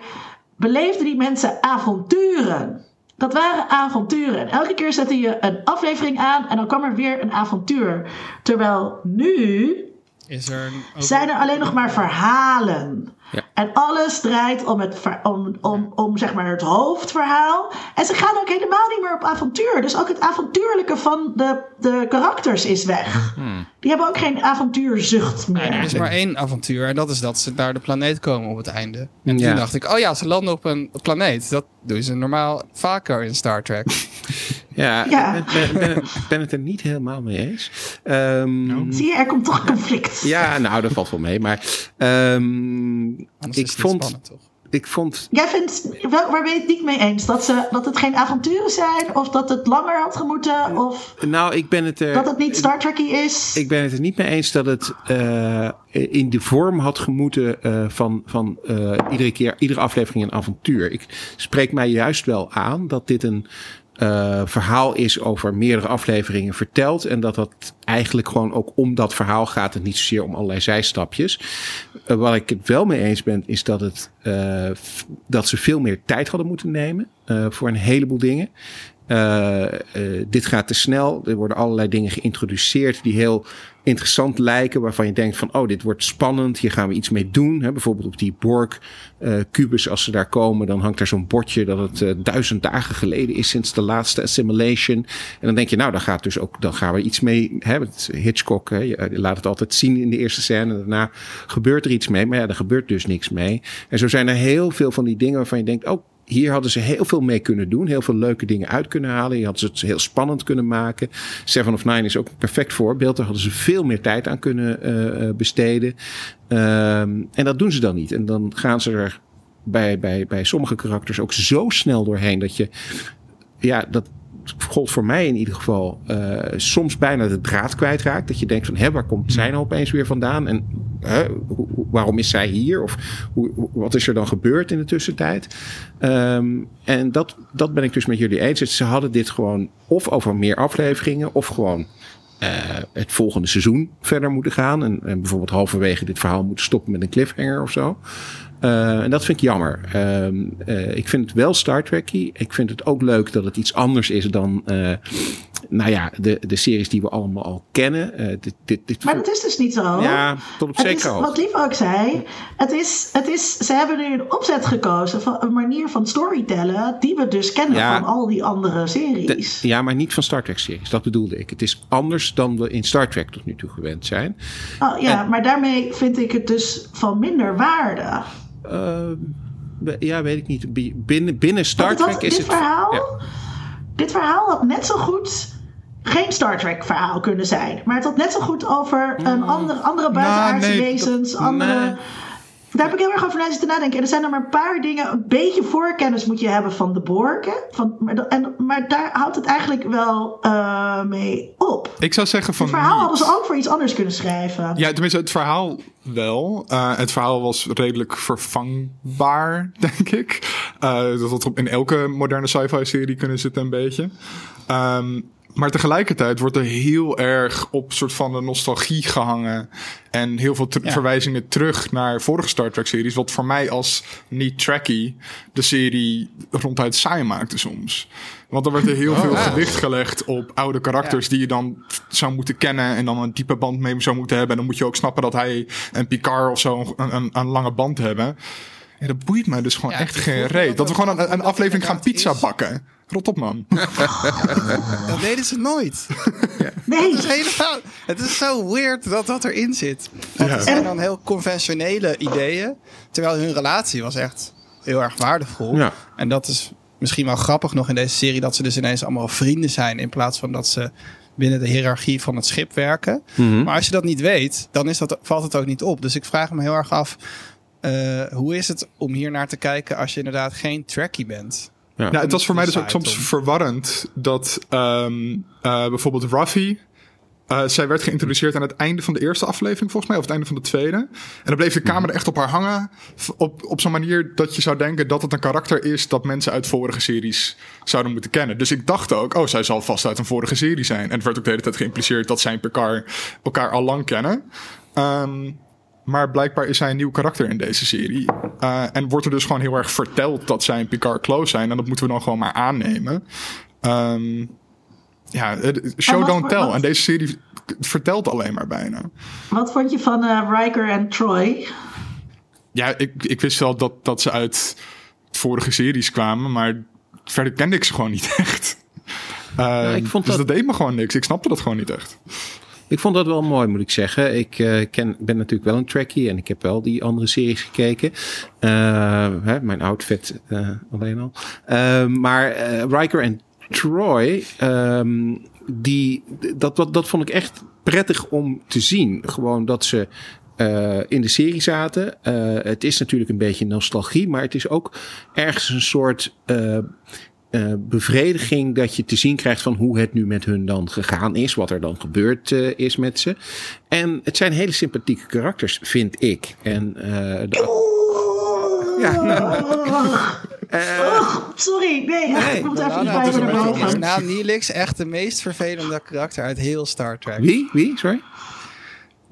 beleefden die mensen avonturen. Dat waren avonturen. En elke keer zette je een aflevering aan en dan kwam er weer een avontuur. Terwijl nu Is er zijn er alleen nog maar verhalen. Ja. En alles draait om, het, om, om, om zeg maar het hoofdverhaal. En ze gaan ook helemaal niet meer op avontuur. Dus ook het avontuurlijke van de, de karakters is weg. Die hebben ook geen avontuurzucht meer. Nee, er is maar één avontuur en dat is dat ze naar de planeet komen op het einde. En Ja. toen dacht ik, oh ja, ze landen op een planeet. Dat doen ze normaal vaker in Star Trek. Ja, ik ben, ben, ben, ben het er niet helemaal mee eens. Ehm, Zie je, er komt toch conflict. ja, nou, dat valt wel mee. Maar ehm, ik, is het niet vond, spannend, toch? ik vond... Jij vindt, wel, waar ben je het niet mee eens? Dat, ze, dat het geen avonturen zijn? Of dat het langer had gemoeten? Of Nou, ik ben het er... dat het niet Star Trekky is? Ik ben het er niet mee eens dat het eh, in de vorm had gemoeten eh, van, van eh, iedere keer, iedere aflevering een avontuur. Ik spreek mij juist wel aan dat dit een eh, verhaal is over meerdere afleveringen verteld. En dat dat eigenlijk gewoon ook om dat verhaal gaat en niet zozeer om allerlei zijstapjes. Eh, waar ik het wel mee eens ben, is dat, het, eh, dat ze veel meer tijd hadden moeten nemen voor een heleboel dingen. dit gaat te snel. Er worden allerlei dingen geïntroduceerd die heel interessant lijken. Waarvan je denkt van, oh, dit wordt spannend. Hier gaan we iets mee doen. Bijvoorbeeld op die Borg-kubus, als ze daar komen, dan hangt er zo'n bordje dat het uh, duizend dagen geleden is sinds de laatste assimilation. En dan denk je, nou, dan gaat dus ook, dan gaan we iets mee. Hè, Hitchcock, hè, je laat het altijd zien in de eerste scène. Daarna gebeurt er iets mee. Maar ja, er gebeurt dus niks mee. En zo zijn er heel veel van die dingen waarvan je denkt, oh, hier hadden ze heel veel mee kunnen doen. Heel veel leuke dingen uit kunnen halen. Je had ze het heel spannend kunnen maken. Seven of Nine is ook een perfect voorbeeld. Daar hadden ze veel meer tijd aan kunnen uh, besteden. Um, en dat doen ze dan niet. En dan gaan ze er bij, bij, bij sommige karakters ook zo snel doorheen dat je. Ja, dat, gold voor mij in ieder geval uh, soms bijna de draad kwijtraakt. Dat je denkt van, hè, waar komt zij nou opeens weer vandaan? En hè, waarom is zij hier? Of hoe, wat is er dan gebeurd in de tussentijd? Um, en dat, dat ben ik dus met jullie eens. Ze hadden dit gewoon of over meer afleveringen of gewoon uh, het volgende seizoen verder moeten gaan. En, en bijvoorbeeld halverwege dit verhaal moeten stoppen met een cliffhanger of zo. Uh, en dat vind ik jammer. Uh, ik vind het wel Star Trekky. Ik vind het ook leuk dat het iets anders is dan nou ja, de, de series die we allemaal al kennen. Dit, dit, dit maar dat is dus niet zo. Ja, tot op zekere hoogte. Wat Lief ook zei, het is, het is, ze hebben nu een opzet gekozen van een manier van storytellen die we dus kennen ja, van al die andere series. De, ja, maar niet van Star Trek series, dat bedoelde ik. Het is anders dan we in Star Trek tot nu toe gewend zijn. Oh ja, en, maar daarmee vind ik het dus van minder waarde. Uh, ja, weet ik niet. Binnen, binnen Star Trek is dit het. Verhaal, ja. Dit verhaal had net zo goed geen Star Trek verhaal kunnen zijn. Maar het had net zo goed over een andere, andere buitenaardse nou, nee, wezens, dat, andere. Nee. Daar heb ik heel erg over na zitten nadenken. En er zijn er maar een paar dingen. Een beetje voorkennis moet je hebben van de Borken. Van, maar, en, maar daar houdt het eigenlijk wel uh, mee op. Ik zou zeggen van. Het verhaal hadden ze ook voor iets anders kunnen schrijven. Ja, tenminste, het verhaal wel. Uh, het verhaal was redelijk vervangbaar, denk ik. Uh, dat had in elke moderne sci-fi serie kunnen zitten, een beetje. Um, maar tegelijkertijd wordt er heel erg op soort van de nostalgie gehangen. En heel veel ja. verwijzingen terug naar vorige Star Trek series. Wat voor mij als niet-tracky de serie ronduit saai maakte soms. Want er werd er heel oh, veel gewicht gelegd op oude karakters ja. die je dan zou moeten kennen. En dan een diepe band mee zou moeten hebben. En dan moet je ook snappen dat hij en Picard of zo een, een, een lange band hebben. Ja, dat boeit mij dus gewoon echt geen reet. Dat we gewoon een, een aflevering gaan pizza is. bakken. Rot op, man. dat deden ze nooit. Nee. Het is, helemaal, het is zo weird dat dat erin zit. Want ja. het zijn dan heel conventionele ideeën. Terwijl hun relatie was echt heel erg waardevol. Ja. En dat is misschien wel grappig nog in deze serie. Dat ze dus ineens allemaal vrienden zijn. In plaats van dat ze binnen de hiërarchie van het schip werken. Mhm. Maar als je dat niet weet, dan is dat, valt het ook niet op. Dus ik vraag me heel erg af. Uh, hoe is het om hier naar te kijken als je inderdaad geen trackie bent? Ja. Nou, het was voor mij dus ook soms verwarrend dat um, uh, bijvoorbeeld Ruffy. Uh, zij werd geïntroduceerd aan het einde van de eerste aflevering, volgens mij, of het einde van de tweede. En dan bleef de camera echt op haar hangen. Op, op zo'n manier dat je zou denken dat het een karakter is dat mensen uit vorige series zouden moeten kennen. Dus ik dacht ook, oh, zij zal vast uit een vorige serie zijn. En het werd ook de hele tijd geïmpliceerd dat zij en Picard elkaar al lang kennen. Um, maar blijkbaar is hij een nieuw karakter in deze serie. Uh, en wordt er dus gewoon heel erg verteld dat zij en Picard close zijn. En dat moeten we dan gewoon maar aannemen. Um, ja, show don't tell. Wat, en deze serie vertelt alleen maar bijna. Wat vond je van uh, Riker en Troy? Ja, ik, ik wist wel dat, dat ze uit vorige series kwamen. Maar verder kende ik ze gewoon niet echt. Uh, ja, ik vond dus dat... dat deed me gewoon niks. Ik snapte dat gewoon niet echt. Ik vond dat wel mooi, moet ik zeggen. Ik uh, ken, ben natuurlijk wel een trackie en ik heb wel die andere series gekeken. Uh, hè, mijn outfit uh, alleen al. maar Riker en Troy, um, die, dat, dat, dat vond ik echt prettig om te zien. Gewoon dat ze in de serie zaten. Het is natuurlijk een beetje nostalgie, maar het is ook ergens een soort uh, bevrediging dat je te zien krijgt van hoe het nu met hun dan gegaan is, wat er dan gebeurd uh, is met ze. En het zijn hele sympathieke karakters, vind ik. En uh, de... Ja. oh, sorry, nee, nee ik moet even bij me naar boven. Is na Neelix echt de meest vervelende karakter uit heel Star Trek. Wie? Wie? Sorry?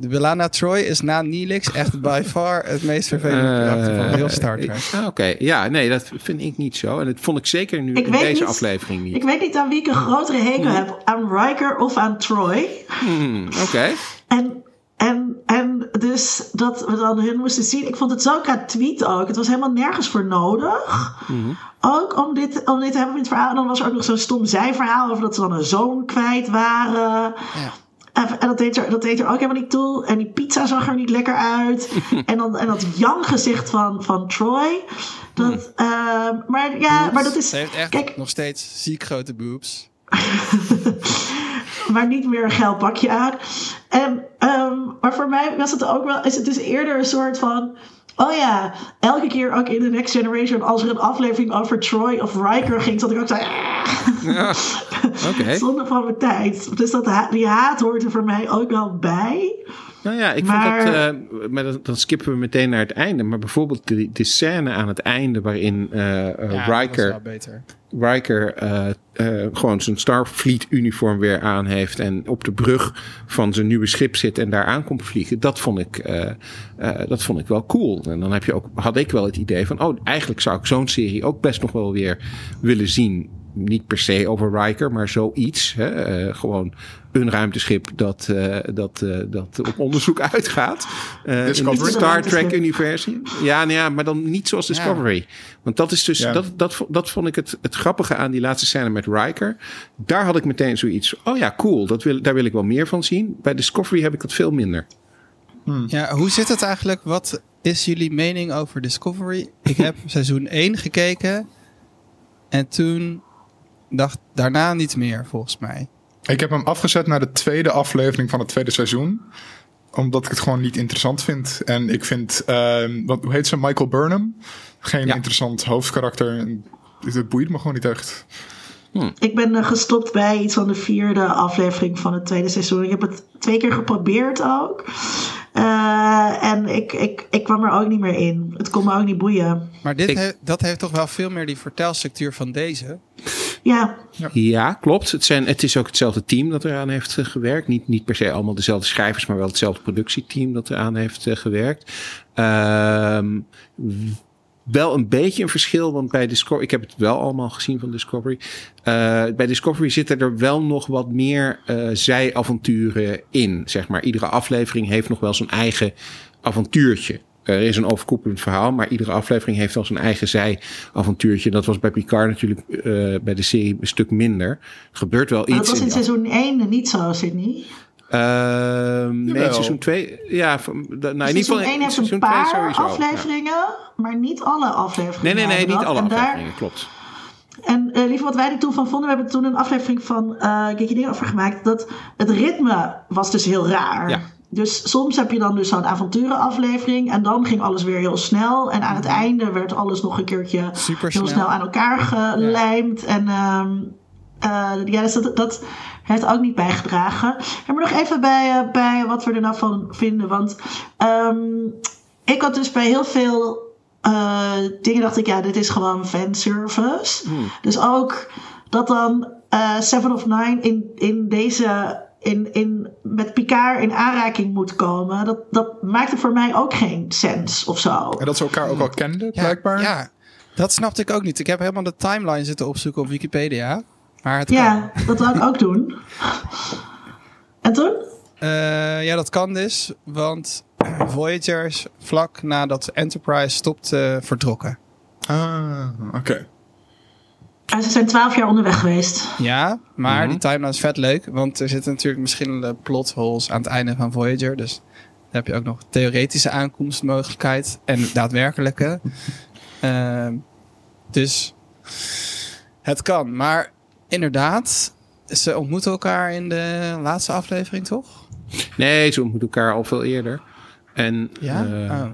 De Belana Troy is na Neelix echt by far het meest vervelende Eh, karakter van heel Star Trek. Ah, Oké, ja, nee, dat vind ik niet zo. En dat vond ik zeker nu Ik in deze niet- aflevering niet. Ik weet niet aan wie ik een grotere hekel heb. Aan Riker of aan Troy. Hmm, Oké. En, en, en dus dat we dan hun moesten zien. Ik vond het zo qua tweet ook. Het was helemaal nergens voor nodig. Ook om dit, om dit te hebben in het verhaal. En dan was er ook nog zo'n stom zijverhaal over dat ze dan een zoon kwijt waren. Ja. En dat deed, er, dat deed er ook helemaal niet toe. En die pizza zag er niet lekker uit. en, dan, en dat Jan-gezicht van, van Troy. Dat, ehm, maar ja, maar dat is. Ze heeft echt Kijk, nog steeds ziek grote boobs. maar niet meer een geil pakje aan. En, ehm, maar voor mij was het ook wel, is het dus eerder een soort van. Oh ja, elke keer ook in The Next Generation, als er een aflevering over Troy of Riker ging, zat ik ook zo. Ja, Oké. Zonde van mijn tijd. Dus dat, die haat hoort er voor mij ook wel bij. Nou ja, ik Maar- vond dat. eh, maar dan, dan skippen we meteen naar het einde. Maar bijvoorbeeld de, de scène aan het einde waarin eh, eh, Ja, Riker beter. Riker eh, eh, gewoon zijn Starfleet-uniform weer aan heeft. En op de brug van zijn nieuwe schip zit en daar aan komt vliegen. Dat vond ik, eh, eh, dat vond ik wel cool. En dan heb je ook, had ik wel het idee van: oh, eigenlijk zou ik zo'n serie ook best nog wel weer willen zien. Niet per se over Riker, maar zoiets. Hè? Eh, gewoon een ruimteschip dat, eh, dat, eh, dat op onderzoek uitgaat. Eh in Discovery? het Star Trek-universum. Ja, nou ja, maar dan niet zoals Discovery. Want dat is dus, Ja. dat, dat, dat vond ik het, het grappige aan die laatste scène met Riker. Daar had ik meteen zoiets. Oh ja, cool. Dat wil, daar wil ik wel meer van zien. Bij Discovery heb ik dat veel minder. Ja, hoe zit het eigenlijk? Wat is jullie mening over Discovery? Ik heb seizoen 1 gekeken. En toen dacht daarna niet meer, volgens mij. Ik heb hem afgezet naar de tweede aflevering van het tweede seizoen. Omdat ik het gewoon niet interessant vind. En ik vind, ehm, wat, hoe heet ze? Michael Burnham. Geen Ja. interessant hoofdkarakter. Het boeit me gewoon niet echt. Ik ben eh, gestopt bij iets van de vierde aflevering van het tweede seizoen. Ik heb het twee keer geprobeerd ook. Eh, en ik, ik, ik kwam er ook niet meer in. Het kon me ook niet boeien. Maar dit Ik- he- dat heeft toch wel veel meer die vertelstructuur van deze. Ja, Ja, klopt. Het, zijn, het is ook hetzelfde team dat eraan heeft eh, gewerkt. Niet, niet per se allemaal dezelfde schrijvers, maar wel hetzelfde productieteam dat eraan heeft eh, gewerkt. Ehm, wel een beetje een verschil, want bij Discovery, ik heb het wel allemaal gezien van Discovery. Eh, bij Discovery zitten er wel nog wat meer eh zijavonturen in. Zeg maar, iedere aflevering heeft nog wel zijn eigen avontuurtje. Er is een overkoepelend verhaal, maar iedere aflevering heeft al zijn eigen zijavontuurtje. Dat was bij Picard natuurlijk eh, bij de serie een stuk minder. Er gebeurt wel maar iets. dat was in seizoen 1 niet zo, Sydney. Ehm, nee, seizoen 2. Ja, nou, in ieder seizoen geval 1 heeft een paar sowieso, ja. afleveringen, maar niet alle afleveringen. Nee, nee, nee, niet alle En daar- afleveringen, klopt. En eh lieve, wat wij er toen van vonden, we hebben toen een aflevering van uh, Geeky Dingen over gemaakt. Dat het ritme was dus heel raar. Ja. Dus soms heb je dan dus zo'n avonturenaflevering en dan ging alles weer heel snel. En aan het einde werd alles nog een keertje heel snel. aan elkaar gelijmd. En ehm, eh, ja, dus dat, dat heeft ook niet bijgedragen. En maar nog even bij, eh, bij wat we er nou van vinden. Want ehm, ik had dus bij heel veel eh, dingen dacht ik, ja, dit is gewoon fanservice. Dus ook dat dan Seven of Nine in, in deze. In, in, met Picard in aanraking moet komen. Dat, dat maakte voor mij ook geen sens of zo. En dat ze elkaar ook al kenden, Ja, blijkbaar. Ja, dat snapte ik ook niet. Ik heb helemaal de timeline zitten opzoeken op Wikipedia. Maar het kan. Ja, dat wou ik ook doen. En toen? Eh, ja, dat kan dus. Want Voyager is vlak nadat Enterprise stopt eh, vertrokken. Ah, oké. En ze zijn twaalf jaar onderweg geweest. Ja, maar Mhm. die timeline is vet leuk. Want er zitten natuurlijk verschillende plot holes aan het einde van Voyager. Dus dan heb je ook nog theoretische aankomstmogelijkheid en daadwerkelijke. Ehm, dus het kan. Maar inderdaad, ze ontmoeten elkaar in de laatste aflevering, toch? Nee, ze ontmoeten elkaar al veel eerder. En, Ja? eh, Oh.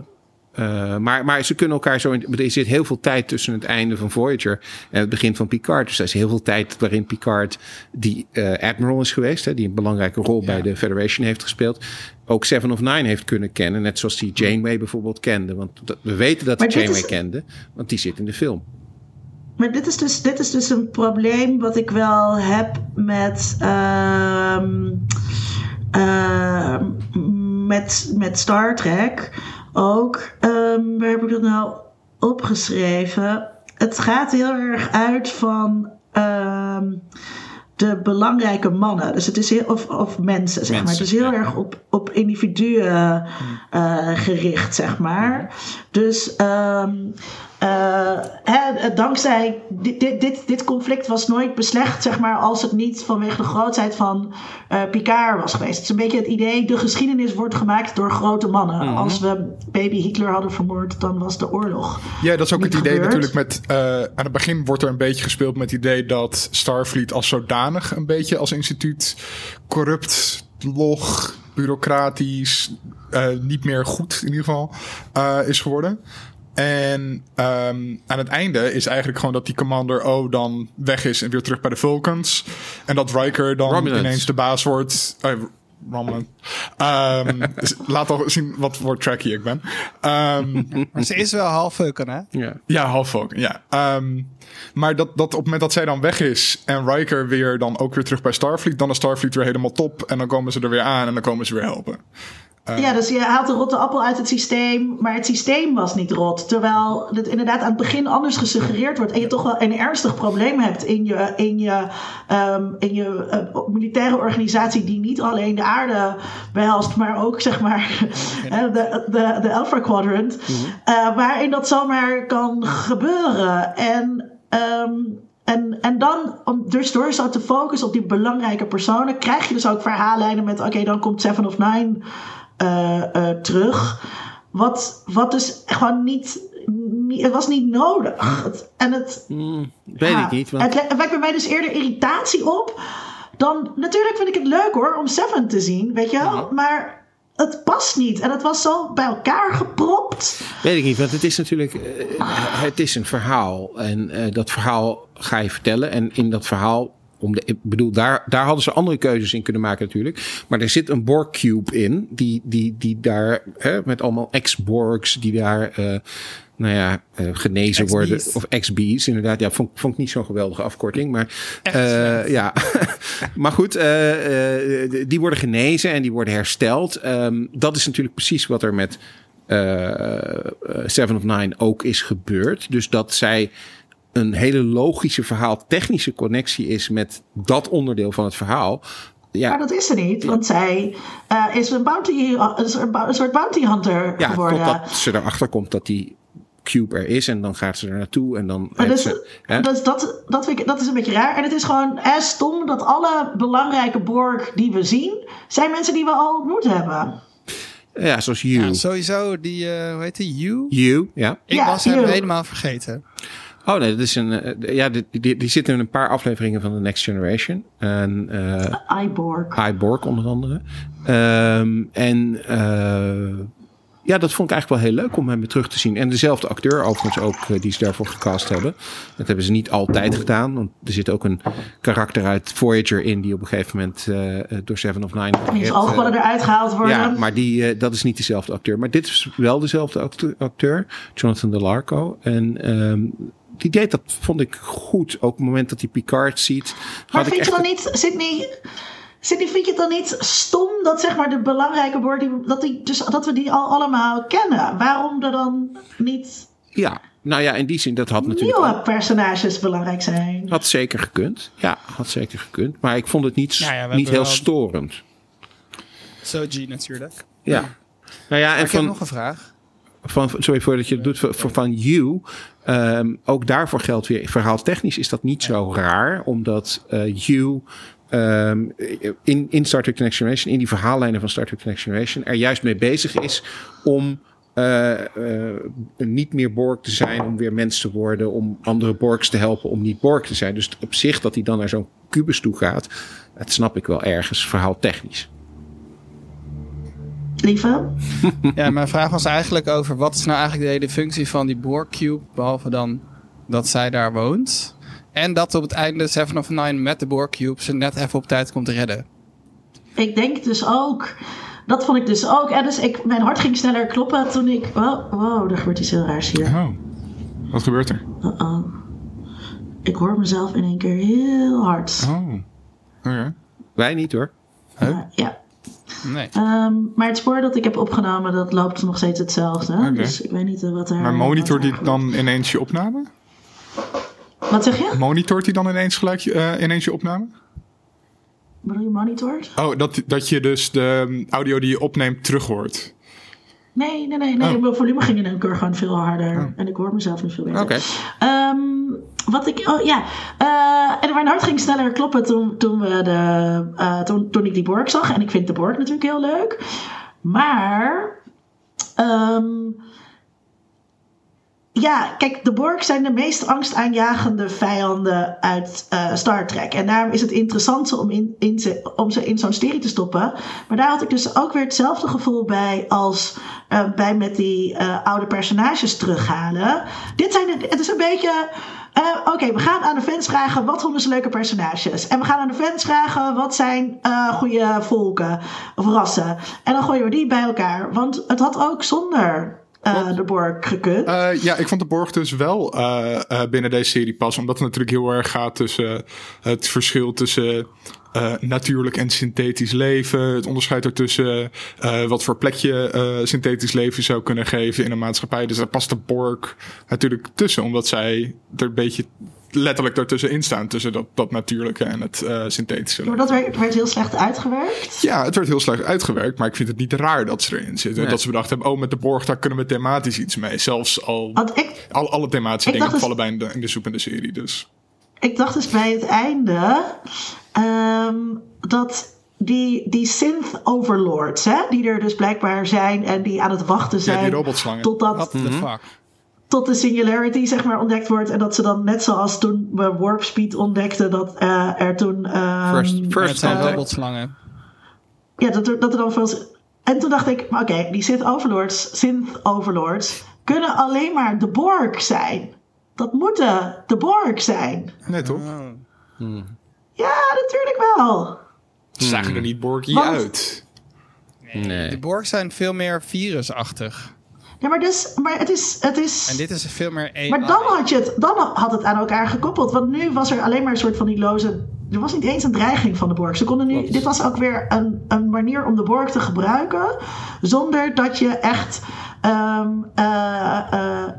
Eh, maar, maar ze kunnen elkaar zo. In, er zit heel veel tijd tussen het einde van Voyager en het begin van Picard. Dus er is heel veel tijd waarin Picard, die eh, Admiral is geweest, hè, die een belangrijke rol bij de Federation heeft gespeeld, ook Seven of Nine heeft kunnen kennen. Net zoals die Janeway bijvoorbeeld kende. Want we weten dat hij Janeway is- kende, want die zit in de film. Maar dit is dus, dit is dus een probleem wat ik wel heb met, ehm, ehm, met, met Star Trek ook. ehm, waar heb ik dat nou opgeschreven? Het gaat heel erg uit van ehm, de belangrijke mannen. Dus het is heel, of, of mensen, zeg maar. Het is heel ja. erg op, op individuen eh, gericht, zeg maar. Dus ehm, eh, hè, dankzij dit, dit, dit, conflict was nooit beslecht, zeg maar, als het niet vanwege de grootheid van eh, Picard was geweest. Het is een beetje het idee, de geschiedenis wordt gemaakt door grote mannen. Mhm. Als we baby Hitler hadden vermoord, dan was de oorlog. Ja, dat is ook het idee gebeurd. natuurlijk met... eh, aan het begin wordt er een beetje gespeeld met het idee dat Starfleet als zodanig een beetje als instituut corrupt, log, bureaucratisch, eh, niet meer goed in ieder geval eh, is geworden. En ehm, aan het einde is eigenlijk gewoon dat die Commander O dan weg is en weer terug bij de Vulcans. En dat Riker dan Romulans. ineens de baas wordt. Romulan. Dus laat al zien wat voor tracky ik ben. Ehm, Maar ze is wel half Vulcan, hè? Ja. ja, half Vulcan, ja. Ehm, maar dat, dat op het moment dat zij dan weg is en Riker weer dan ook weer terug bij Starfleet, dan is Starfleet weer helemaal top en dan komen ze er weer aan en dan komen ze weer helpen. Ja, dus je haalt de rotte appel uit het systeem, maar het systeem was niet rot. Terwijl het inderdaad aan het begin anders gesuggereerd wordt en je toch wel een ernstig probleem hebt in je, in je, ehm, in je eh, militaire organisatie die niet alleen de aarde behelst, maar ook zeg maar hè, de, de, de Alpha Quadrant, eh, waarin dat zomaar kan gebeuren. En ehm, en, en dan, om, dus door zo te focussen op die belangrijke personen, krijg je dus ook verhaallijnen met: oké, dan komt Seven of Nine eh, eh, terug. Wat, wat dus gewoon niet, niet. Het was niet nodig. Het- en het. Hmm, weet ja, ik niet. Want Het, wekt bij mij dus eerder irritatie op. Dan, natuurlijk vind ik het leuk hoor om Seven te zien, weet je wel. Maar het past niet. En het was zo bij elkaar gepropt. Weet ik niet, want het is natuurlijk eh, het is een verhaal. En dat verhaal ga je vertellen. En in dat verhaal, om de, ik bedoel, daar, daar hadden ze andere keuzes in kunnen maken natuurlijk. Maar er zit een Borg Cube in, die, die, die daar, hè, met allemaal ex-Borgs, die daar, eh, nou ja, eh, genezen worden. Of ex-B's, inderdaad. Ja, vond, vond ik niet zo'n geweldige afkorting. Maar, eh, ja. maar goed, die worden genezen en die worden hersteld. Ehm, dat is natuurlijk precies wat er met Seven of Nine ook is gebeurd. Dus dat zij een hele logische verhaal, technische connectie is met dat onderdeel van het verhaal. Maar Ja, dat is er niet, want zij eh, is een, bounty, een soort- bounty hunter ja geworden. totdat ze erachter komt dat die cube er is en dan gaat ze er naartoe en dan. Maar dus, ze, hè? dus dat, dat, vind ik, dat is een beetje raar. En het is gewoon eh, stom dat alle belangrijke Borg die we zien, zijn mensen die we al ontmoet hebben. ja, zoals you. Ja, sowieso die, eh, hoe heet die? You? you, ja. Ik Ja, was hem You. helemaal vergeten. Oh nee, dat is een. eh, ja, die, die, die zitten in een paar afleveringen van The Next Generation. En eh iBorg. iBorg onder andere. Ehm, en eh, ja, dat vond ik eigenlijk wel heel leuk om hem weer terug te zien. En dezelfde acteur overigens ook, die ze daarvoor gecast hebben. Dat hebben ze niet altijd gedaan. Want er zit ook een karakter uit Voyager in... die op een gegeven moment door Seven of Nine... Die oogballen eruit gehaald worden. ja, maar die, dat is niet dezelfde acteur. Maar dit is wel dezelfde acte- acteur, Jonathan DeLarco. En ehm, die deed dat, vond ik goed. Ook op het moment dat hij Picard ziet. Maar vind je dan niet, Sydney, Sydney, vind je het dan niet stom dat zeg maar de belangrijke die, dat, die, dus, dat we die al allemaal kennen? Waarom er dan niet Ja, nou ja, in die zin, dat had natuurlijk nieuwe personages belangrijk zijn? Had zeker gekund. Ja, had zeker gekund. Maar ik vond het niet, Nou ja, niet heel wel- storend. Soji natuurlijk. Ja. Nou ja, en ik heb van, nog een vraag. van, sorry voordat je het doet, van, van You, ehm, ook daarvoor geldt weer, verhaaltechnisch is dat niet zo raar, omdat eh You ehm, in, in Star Trek The Next Generation, in die verhaallijnen van Star Trek The Next Generation, er juist mee bezig is om eh, eh, niet meer Borg te zijn, om weer mens te worden, om andere Borgs te helpen om niet Borg te zijn. Dus op zich dat hij dan naar zo'n kubus toe gaat, dat snap ik wel ergens, verhaaltechnisch. Lieve? Ja, mijn vraag was eigenlijk over wat is nou eigenlijk de hele functie van die Borg Cube, behalve dan dat zij daar woont. En dat op het einde Seven of Nine met de Borg Cube ze net even op tijd komt redden. Ik denk dus ook. Dat vond ik dus ook. En dus ik, mijn hart ging sneller kloppen toen ik. Wow, wow er gebeurt iets heel raars hier. Oh, wat gebeurt er? Uh-oh. Ik hoor mezelf in één keer heel hard. Oh, oké. Wij niet hoor. Ja. Nee. Ehm, maar het spoor dat ik heb opgenomen, dat loopt nog steeds hetzelfde. Dus ik weet niet eh, wat er... Maar monitort er- dan ineens je opname? Wat zeg je? Monitort hij dan ineens gelijk je- eh, ineens je opname? Bedoel je monitort? Oh, dat, dat je dus de audio die je opneemt terug hoort. Nee, nee, nee. nee. Oh. Mijn volume ging in één keer gewoon veel harder. En ik hoor mezelf nu veel beter. Oké. Ehm, wat ik... Oh ja. Eh, en mijn hart ging sneller kloppen toen, toen, we de, eh, toen, toen ik die Borg zag. En ik vind de Borg natuurlijk heel leuk. Maar... ehm, ja, kijk, de Borg zijn de meest angstaanjagende vijanden uit eh, Star Trek. En daarom is het interessant om, in, in ze, om ze in zo'n serie te stoppen. Maar daar had ik dus ook weer hetzelfde gevoel bij als eh, bij met die eh, oude personages terughalen. Dit zijn het is een beetje. Oké, we gaan aan de fans vragen wat vonden ze leuke personages. En we gaan aan de fans vragen wat zijn goede volken of rassen. En dan gooien we die bij elkaar. Want het had ook zonder eh, de Borg gekund. Eh, ja, ik vond de Borg dus wel eh, binnen deze serie passen. Omdat het natuurlijk heel erg gaat tussen het verschil tussen eh, natuurlijk en synthetisch leven. Het onderscheid ertussen eh, wat voor plekje eh, synthetisch leven zou kunnen geven in een maatschappij. Dus daar past de Borg natuurlijk tussen. Omdat zij er een beetje letterlijk daartussenin staan. Tussen dat, dat natuurlijke en het eh, synthetische. Maar dat werd, werd heel slecht uitgewerkt. Ja, het werd heel slecht uitgewerkt, maar ik vind het niet raar dat ze erin zitten. Nee. Dat ze bedacht hebben, oh, met de borg, daar kunnen we thematisch iets mee. Zelfs al Want ik, al, alle thematische Ik dingen dus- vallen bij in de, in de soep in de serie. Dus ik dacht dus bij het einde ehm, dat die, die synth overlords, hè, die er dus blijkbaar zijn en die aan het wachten ja, zijn. die robotslangen. Totdat, What the fuck? tot de singularity zeg maar ontdekt wordt. En dat ze dan net zoals toen we warp speed ontdekten dat eh, er toen... ehm, First, Ja, first zijn contact. robotslangen. Ja, dat er, dat er dan veel... En toen dacht ik, maar oké, die synth overlords, synth overlords kunnen alleen maar de Borg zijn. Dat moeten de Borg zijn. Nee, toch? Ja, natuurlijk wel. Ze zagen er niet Want- uit. Nee. De Borg zijn veel meer virusachtig. Ja, maar, dus, maar het is... Het is En dit is veel meer AI. Maar dan had, je het, dan had het aan elkaar gekoppeld. Want nu was er alleen maar een soort van die loze... Er was niet eens een dreiging van de Borg. Ze konden nu, dit was ook weer een, een manier om de Borg te gebruiken. Zonder dat je echt ehm, eh, eh,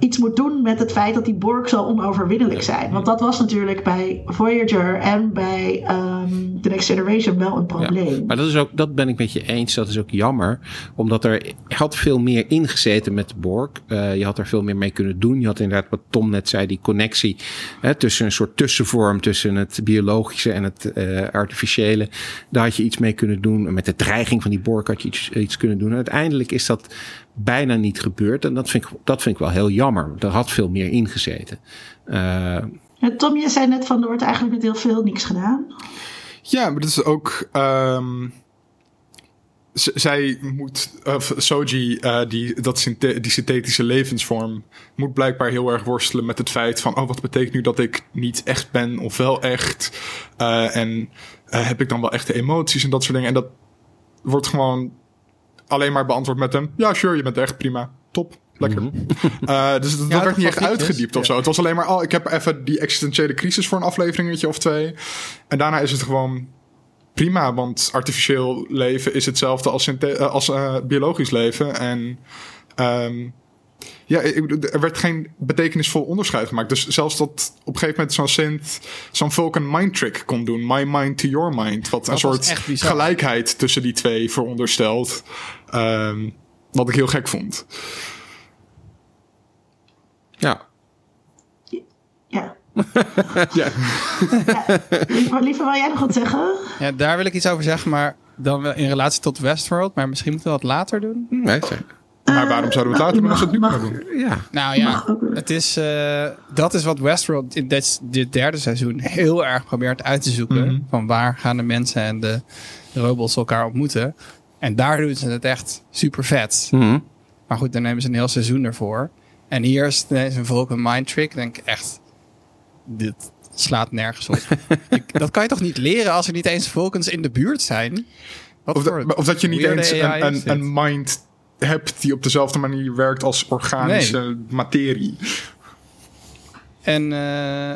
iets moet doen met het feit dat die Borg zo onoverwinnelijk zijn. Want dat was natuurlijk bij Voyager en bij ehm, The Next Generation wel een Ja, probleem. maar dat, is ook, dat ben ik met je eens. Dat is ook jammer. Omdat er had veel meer ingezeten met de Borg. Eh, je had er veel meer mee kunnen doen. Je had inderdaad, wat Tom net zei, die connectie hè, tussen een soort tussenvorm tussen het biologische en het eh, artificiële. Daar had je iets mee kunnen doen. Met de dreiging van die Borg had je iets, iets kunnen doen. En uiteindelijk is dat bijna niet gebeurd. En dat vind ik, dat vind ik wel heel jammer. Er had veel meer ingezeten. Ja, Tom, je zei net van er wordt eigenlijk met heel veel niks gedaan. Ja, maar dat is ook. ehm, zij moet, Soji, eh, die, dat synthetische levensvorm, moet blijkbaar heel erg worstelen met het feit van, oh, wat betekent nu dat ik niet echt ben of wel echt? Eh, en eh, heb ik dan wel echte emoties en dat soort dingen? En dat wordt gewoon alleen maar beantwoord met een, ja, sure, je bent echt prima, top. Lekker. Eh, dus dat, werd niet echt uitgediept of ja. zo. Het was alleen maar, oh, ik heb even die existentiële crisis voor een afleveringetje of twee. En daarna is het gewoon prima, want artificieel leven is hetzelfde als, eh, als eh, biologisch leven. En ehm, ja, ik bedoel, er werd geen betekenisvol onderscheid gemaakt. Dus zelfs dat op een gegeven moment zo'n synth zo'n Vulcan mind trick kon doen. My mind to your mind. Wat een Dat soort gelijkheid tussen die twee veronderstelt. Ehm, wat ik heel gek vond. Ja. Ja. Ja. Liever, liever wil jij nog wat zeggen? Ja, daar wil ik iets over zeggen, maar dan wel in relatie tot Westworld. Maar misschien moeten we dat later doen. Nee, zeg. Maar waarom zouden we het later doen als we het nu mag- kunnen doen? ja. Nou ja, het is, eh, dat is wat Westworld in dit, dit derde seizoen heel erg probeert uit te zoeken. Mhm. Van waar gaan de mensen en de robots elkaar ontmoeten. En daar doen ze het echt super vet. Mhm. Maar goed, dan nemen ze een heel seizoen ervoor. En hier is het een Vulcan Mind Trick. Denk ik echt, dit slaat nergens op. ik, dat kan je toch niet leren als er niet eens Vulcans in de buurt zijn? Wat Of, voor dat- of dat je niet eens een, een, een mind hebt die op dezelfde manier werkt als organische materie. En eh,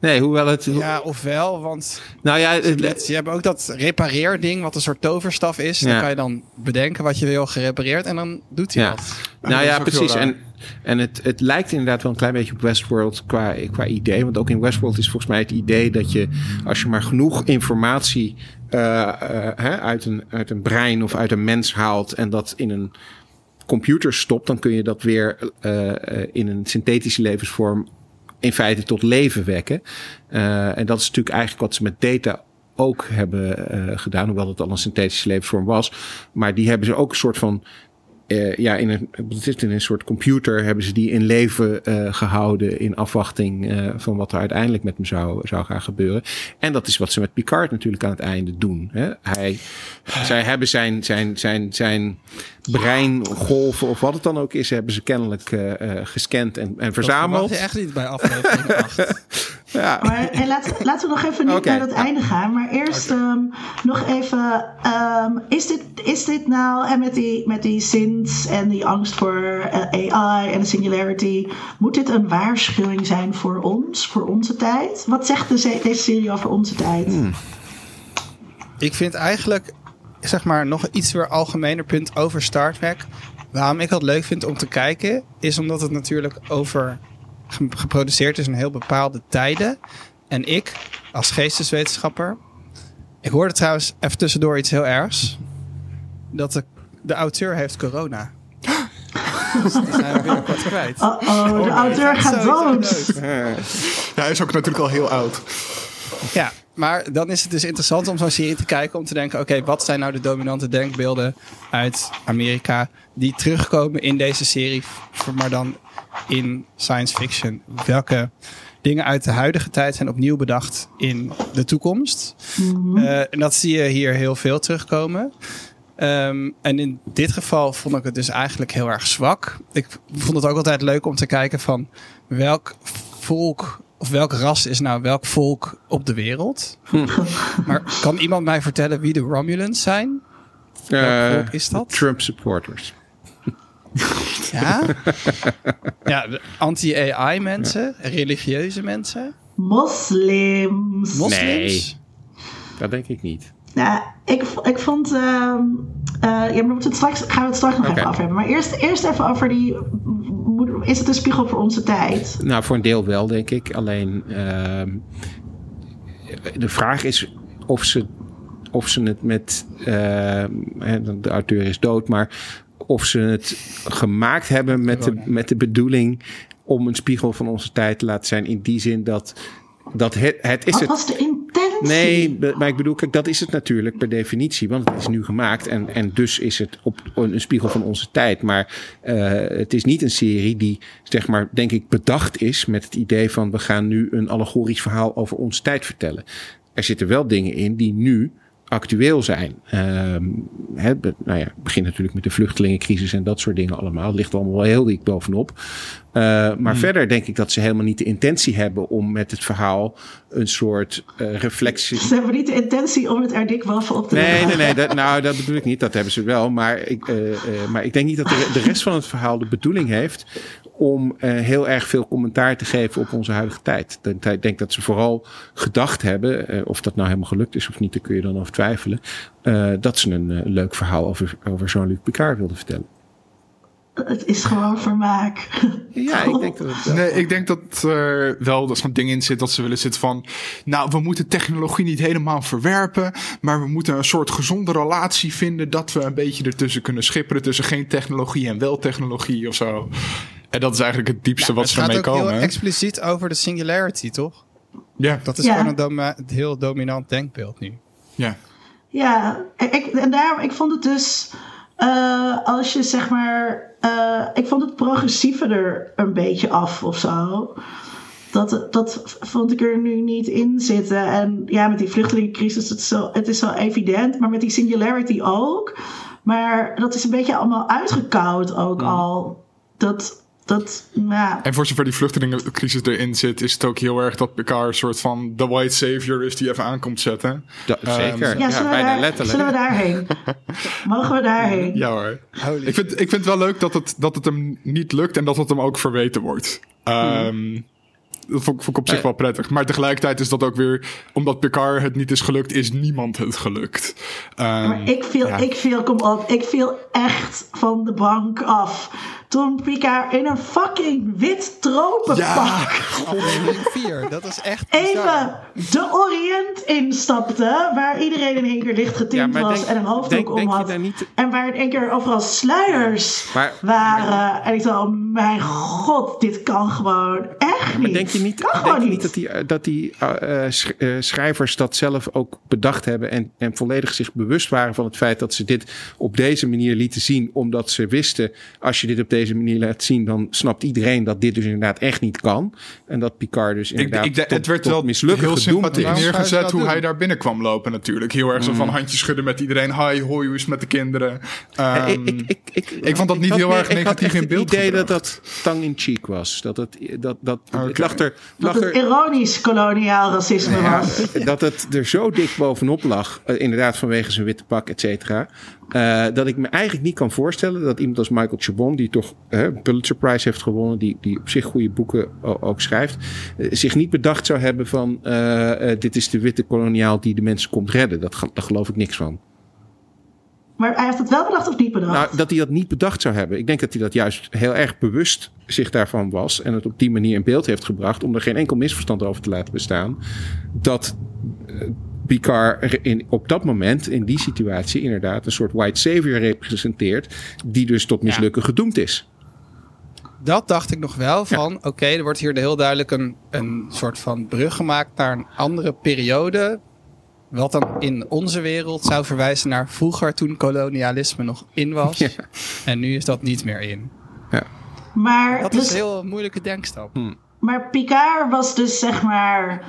Nee, hoewel het... Ja, ofwel, want nou ja, het- je hebt ook dat repareerding, wat een soort toverstaf is. Ja. Dan kan je dan bedenken wat je wil gerepareerd en dan doet hij Ja. dat. Nou dat ja, precies. En, en het, het lijkt inderdaad wel een klein beetje op Westworld qua, qua idee. Want ook in Westworld is volgens mij het idee dat je, als je maar genoeg informatie eh, eh, hè, uit, een, uit een brein of uit een mens haalt en dat in een computer stopt, dan kun je dat weer eh, in een synthetische levensvorm in feite tot leven wekken. En dat is natuurlijk eigenlijk wat ze met data ook hebben gedaan, hoewel het al een synthetische levensvorm was. Maar die hebben ze ook een soort van eh, ja, in een, het is in een soort computer hebben ze die in leven eh, gehouden in afwachting eh, van wat er uiteindelijk met hem zou, zou gaan gebeuren. En dat is wat ze met Picard natuurlijk aan het einde doen. Hè? Hij, zij hebben zijn, zijn, zijn, zijn breingolven of wat het dan ook is, hebben ze kennelijk gescand en, en Dat verzameld. je echt niet bij aflevering 8. Ja. Maar laat, laten we nog even niet naar het einde gaan. Maar eerst ehm, nog even. ehm, is, dit, is dit nou. En met die, met die sins en die angst voor eh, AI en de singularity. Moet dit een waarschuwing zijn voor ons, voor onze tijd? Wat zegt de, deze serie over onze tijd? Hmm. Ik vind eigenlijk, zeg maar, nog iets weer algemener punt over Star Trek. Waarom ik het leuk vind om te kijken, is omdat het natuurlijk over geproduceerd is in heel bepaalde tijden. En ik, als geesteswetenschapper, ik hoorde trouwens even tussendoor iets heel ergs. Dat de, de auteur heeft corona. dus die zijn we binnenkort kwijt. Oh, oh, de auteur gaat dood. Ja, hij is ook natuurlijk al heel oud. Ja, maar dan is het dus interessant om zo'n serie te kijken. Om te denken, oké, wat zijn nou de dominante denkbeelden uit Amerika... die terugkomen in deze serie, maar dan in science fiction. Welke dingen uit de huidige tijd zijn opnieuw bedacht in de toekomst. Eh, en dat zie je hier heel veel terugkomen. Ehm, en in dit geval vond ik het dus eigenlijk heel erg zwak. Ik vond het ook altijd leuk om te kijken van welk volk of welk ras is nou welk volk op de wereld. maar kan iemand mij vertellen wie de Romulans zijn? Eh, volk is dat? Trump supporters. Ja, ja anti-AI mensen, religieuze mensen, Moslims. moslims. Nee. Dat denk ik niet. Nou, ik, ik vond. ehm, eh, ja, we moeten het straks, gaan we het straks nog even af hebben. Maar eerst, eerst even over die. moet- Is het een spiegel voor onze tijd? Nou, voor een deel wel, denk ik. Alleen ehm, de vraag is of ze, of ze het met. ehm, hè, de auteur is dood, maar of ze het gemaakt hebben met de, Corona. met de bedoeling om een spiegel van onze tijd te laten zijn. In die zin dat, dat het, het is Wat het. was de intentie? Nee, maar ik bedoel, kijk, dat is het natuurlijk per definitie. Want het is nu gemaakt en, en dus is het op een spiegel van onze tijd. Maar eh, het is niet een serie die, zeg maar, denk ik, bedacht is met het idee van we gaan nu een allegorisch verhaal over onze tijd vertellen. Er zitten wel dingen in die nu actueel zijn. Ehm, hè, be- nou ja, het begint natuurlijk met de vluchtelingencrisis en dat soort dingen allemaal. Het ligt allemaal wel heel dik bovenop. Eh, maar verder denk ik dat ze helemaal niet de intentie hebben om met het verhaal een soort eh, reflectie. Ze hebben niet de intentie om het er dik bovenop te Nee, leggen. nee, nee. Dat, nou, dat bedoel ik niet. Dat hebben ze wel. Maar ik, eh, eh, maar ik denk niet dat de, de rest van het verhaal de bedoeling heeft om eh, heel erg veel commentaar te geven op onze huidige tijd. Ik denk dat ze vooral gedacht hebben, eh, of dat nou helemaal gelukt is of niet, daar kun je dan over twijfelen, eh, dat ze een leuk verhaal over, over Jean-Luc Picard wilden vertellen. Het is gewoon vermaak. Ja, ik denk dat het wel. Nee, ik denk dat er wel zo'n ding in zit dat ze willen zitten van... Nou, we moeten technologie niet helemaal verwerpen... maar we moeten een soort gezonde relatie vinden... dat we een beetje ertussen kunnen schipperen... tussen geen technologie en wel technologie of zo. En dat is eigenlijk het diepste wat het ze gaat ermee ook heel komen. hè? expliciet over de singularity, toch? Ja, Dat is Ja. gewoon een doma- heel dominant denkbeeld nu. ja. Ja, ik, en daarom, ik vond het dus, eh, als je zeg maar, eh, ik vond het progressieve er een beetje af of zo. Dat, dat vond ik er nu niet in zitten. En ja, met die vluchtelingencrisis, het is, zo, het is zo evident, maar met die singularity ook. Maar dat is een beetje allemaal uitgekoud ook al. Dat, dat, ja. En voor zover die vluchtelingencrisis erin zit... is het ook heel erg dat Picard een soort van... de white savior is die even aankomt zetten. Da- zeker. Ja, Ja, zullen, we bijna daar, letterlijk. zullen we daarheen? Mogen we daarheen? Ja hoor. Holy Ik vind, ik vind het wel leuk dat het, dat het hem niet lukt en dat het hem ook verweten wordt. Ehm, Dat vond, ik- vond ik op zich wel prettig. Maar tegelijkertijd is dat ook weer... Omdat Picard het niet is gelukt, is niemand het gelukt. Ehm, Maar ik viel, ja. ik viel, kom op, ik viel echt van de bank af. Toen Picard in een fucking wit tropenpak Ja, Aflevering 4, dat is echt bizar. even de Orient instapte. Waar iedereen in één keer licht getint Ja, was denk- en een hoofddoek denk- om denk je had. niet- En waar in één keer overal sluiers Maar- waren. En ik dacht, oh mijn god, dit kan gewoon echt niet. Maar denk je niet, kan denk gewoon je niet dat die, eh, dat die eh, sch- eh, schrijvers dat zelf ook bedacht hebben en, en volledig zich bewust waren van het feit dat ze dit op deze manier lieten zien, omdat ze wisten, als je dit op deze manier laat zien, dan snapt iedereen dat dit dus inderdaad echt niet kan. En dat Picard dus Ik, inderdaad ik, de- tot, het werd tot wel mislukken heel sympathiek neergezet dat hoe doen? hij daar binnenkwam lopen natuurlijk. Heel erg zo van handjes schudden met iedereen. Hi, hoi, hoe is het met de kinderen? Eh, Ehm, ik, ik, ik, ik vond dat niet had heel erg ik had negatief echt in beeld het idee dat dat tang-in-cheek was. Dat het, dat, dat, het lag er, het Dat lag het er, ironisch koloniaal racisme Ja, was. dat het er zo dik bovenop lag, eh, inderdaad vanwege zijn witte pak, et cetera. Eh, dat ik me eigenlijk niet kan voorstellen dat iemand als Michael Chabon, die toch een Pulitzer Prize heeft gewonnen, die, die op zich goede boeken ook schrijft, eh, zich niet bedacht zou hebben van eh, dit is de witte koloniaal die de mensen komt redden. Dat, daar geloof ik niks van. Maar hij heeft het wel bedacht of niet bedacht? Nou, dat hij dat niet bedacht zou hebben. Ik denk dat hij dat juist heel erg bewust zich daarvan was. En het op die manier in beeld heeft gebracht. Om er geen enkel misverstand over te laten bestaan. Dat Picard er in, op dat moment, in die situatie, inderdaad een soort white savior representeert. Die dus tot mislukken gedoemd is. Dat dacht ik nog wel van, oké, er wordt hier heel duidelijk een, een soort van brug gemaakt naar een andere periode. Wat dan in onze wereld zou verwijzen naar vroeger toen kolonialisme nog in was. Ja. En nu is dat niet meer in. maar, Dat dus, is een heel moeilijke denkstap. maar Picard was dus zeg maar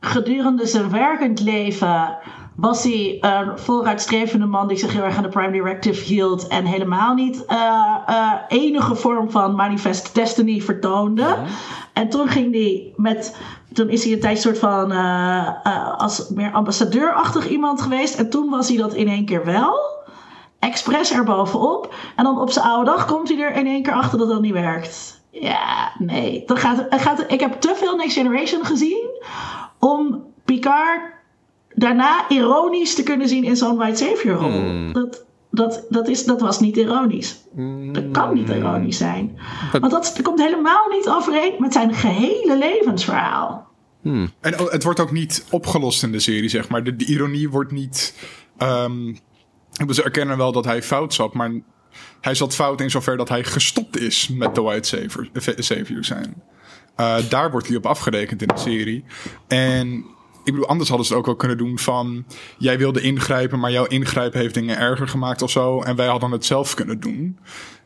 gedurende zijn werkend leven was hij een vooruitstrevende man die zich heel erg aan de Prime Directive hield en helemaal niet eh, eh, enige vorm van Manifest Destiny vertoonde. En toen ging hij met, toen is hij een tijd soort van eh, als meer ambassadeurachtig iemand geweest en toen was hij dat in één keer wel. expres erbovenop. En dan op zijn oude dag komt hij er in één keer achter dat dat niet werkt. Ja, nee. Dan gaat, gaat, ik heb te veel Next Generation gezien om Picard daarna ironisch te kunnen zien in zo'n White Savior rol. Dat, dat, dat, is, dat was niet ironisch. Dat kan niet ironisch zijn. Want dat, dat komt helemaal niet overeen met zijn gehele levensverhaal. En o- het wordt ook niet opgelost in de serie, zeg maar. De, de ironie wordt niet. ehm ze erkennen wel dat hij fout zat, maar hij zat fout in zover dat hij gestopt is met de White Savior, savior zijn. Eh, daar wordt hij op afgerekend in de serie. En ik bedoel, anders hadden ze het ook wel kunnen doen van... jij wilde ingrijpen, maar jouw ingrijpen heeft dingen erger gemaakt of zo. En wij hadden het zelf kunnen doen.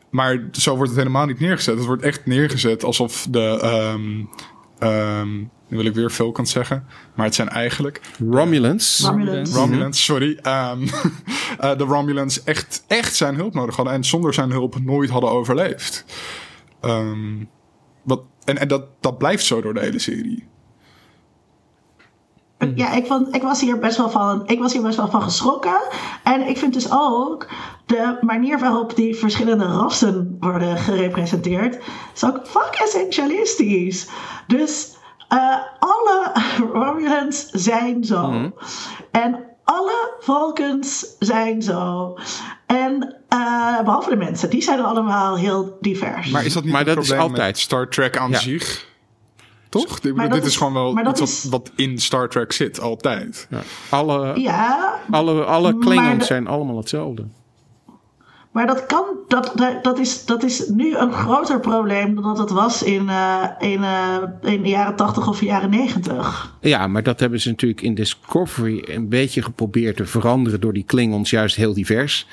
Maar zo wordt het helemaal niet neergezet. Het wordt echt neergezet alsof de... ehm ehm, nu wil ik weer Vulcans zeggen. Maar het zijn eigenlijk Romulans. Romulans. Romulans, sorry. Ehm, eh, de Romulans echt, echt zijn hulp nodig hadden. En zonder zijn hulp nooit hadden overleefd. Ehm, wat, en en dat, dat blijft zo door de hele serie. Ja, ik, vond, ik, was hier best wel van, ik was hier best wel van geschrokken. En ik vind dus ook de manier waarop die verschillende rassen worden gerepresenteerd. is ook fuck essentialistisch. Dus eh, alle Romulans zijn zo. En alle Vulcans zijn zo. En eh, behalve de mensen, die zijn allemaal heel divers. Maar is dat niet Maar dat is altijd. met Star Trek aan Ja. zich? Toch? Ik bedoel, dit is, is- gewoon wel iets is- wat, wat in Star Trek zit, altijd. Ja. Alle, ja, alle, alle Klingons de- zijn allemaal hetzelfde. Maar dat kan, dat, dat, dat, is, dat is nu een groter probleem dan dat het was in, eh, in, eh, in de jaren 80 of jaren 90. Ja, maar dat hebben ze natuurlijk in Discovery een beetje geprobeerd te veranderen door die Klingons juist heel divers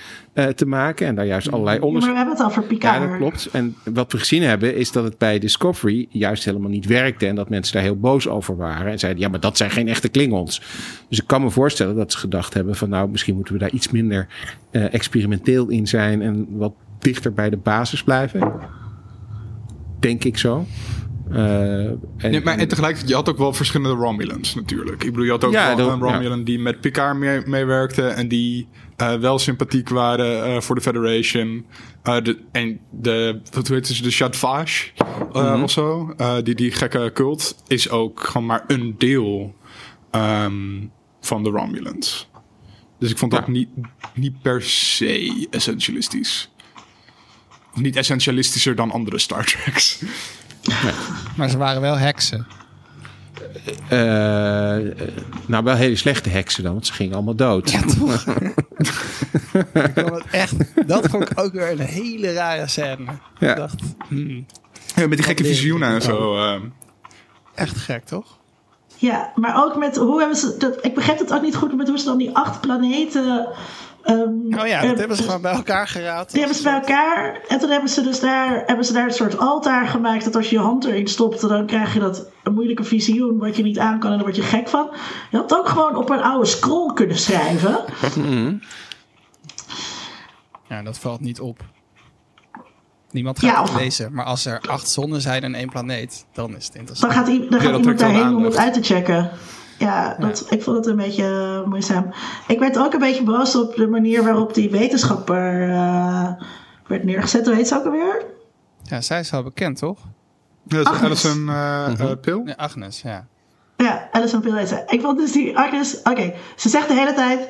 eh, te maken en daar juist allerlei Ja, maar onderzoek. we hebben het over Ja, Picard. dat klopt. En wat we gezien hebben is dat het bij Discovery juist helemaal niet werkte en dat mensen daar heel boos over waren en zeiden ja, maar dat zijn geen echte Klingons. Dus ik kan me voorstellen dat ze gedacht hebben van nou, misschien moeten we daar iets minder eh, experimenteel in zijn en wat dichter bij de basis blijven. Denk ik zo. Eh, en, Nee, maar en tegelijkertijd, je had ook wel verschillende Romulans natuurlijk. Ik bedoel, je had ook Ja, wel dat- een Romulan die met Picard mee, meewerkte en die eh, wel sympathiek waren eh, voor de Federation. Eh, de, en de, wat heet het, de Shadvage eh, of zo, eh, die, die gekke cult, is ook gewoon maar een deel ehm, van de Romulans. Dus ik vond dat Ja. niet, niet per se essentialistisch. Of niet essentialistischer dan andere Star Treks. Maar ze waren wel heksen. Eh, eh, nou, wel hele slechte heksen dan, want ze gingen allemaal dood. Ik vond het echt, dat vond ik ook weer een hele rare scène. Ja. Ik dacht, hmm, Ja, met die gekke visioenen en zo. ehm. echt gek, toch? Ja, maar ook met hoe hebben ze. Dat, ik begrijp het ook niet goed met hoe ze dan die acht planeten. Ehm, Oh ja, dat hebben ze gewoon bij elkaar geraad. Die hebben ze bij elkaar. En toen hebben ze dus daar, hebben ze daar een soort altaar gemaakt. Dat als je je hand erin stopt, dan krijg je dat een moeilijke visioen. Wat je niet aan kan en daar word je gek van. Je had het ook gewoon op een oude scroll kunnen schrijven. Ja, dat valt niet op. Niemand gaat Ja, het lezen. Maar als er acht zonnen zijn en één planeet, dan is het Dan interessant. gaat, i- dan gaat iemand daarheen om het uit te checken. Ja, dat, ik vond het een beetje eh, moeizaam. Ik werd ook een beetje boos op de manier waarop die wetenschapper eh, werd neergezet. Hoe heet ze ook alweer? Ja, zij is wel bekend, toch? Ja, dat is. Alison eh, eh, Pil. Ja, Agnes, ja. Ja, Alison Peel heet ze. Ik vond dus die Agnes... Oké, ze zegt de hele tijd...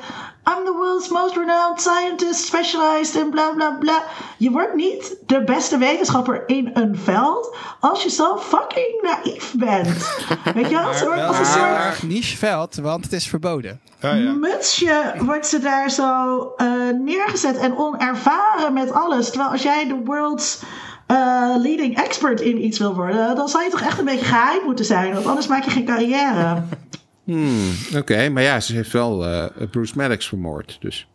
I'm the world's most renowned scientist specialized in bla bla bla. Je wordt niet de beste wetenschapper in een veld als je zo fucking naïef bent. Weet je wel? Soort- Wel als een soort heel erg niche veld, want het is verboden. Ja, ja. mutsje wordt ze daar zo eh, neergezet en onervaren met alles. Terwijl als jij de world's eh, leading expert in iets wil worden, dan zou je toch echt een beetje geheim moeten zijn, want anders maak je geen carrière. Hmm, Oké, maar ja, ze heeft wel eh, Bruce Maddox vermoord. Dus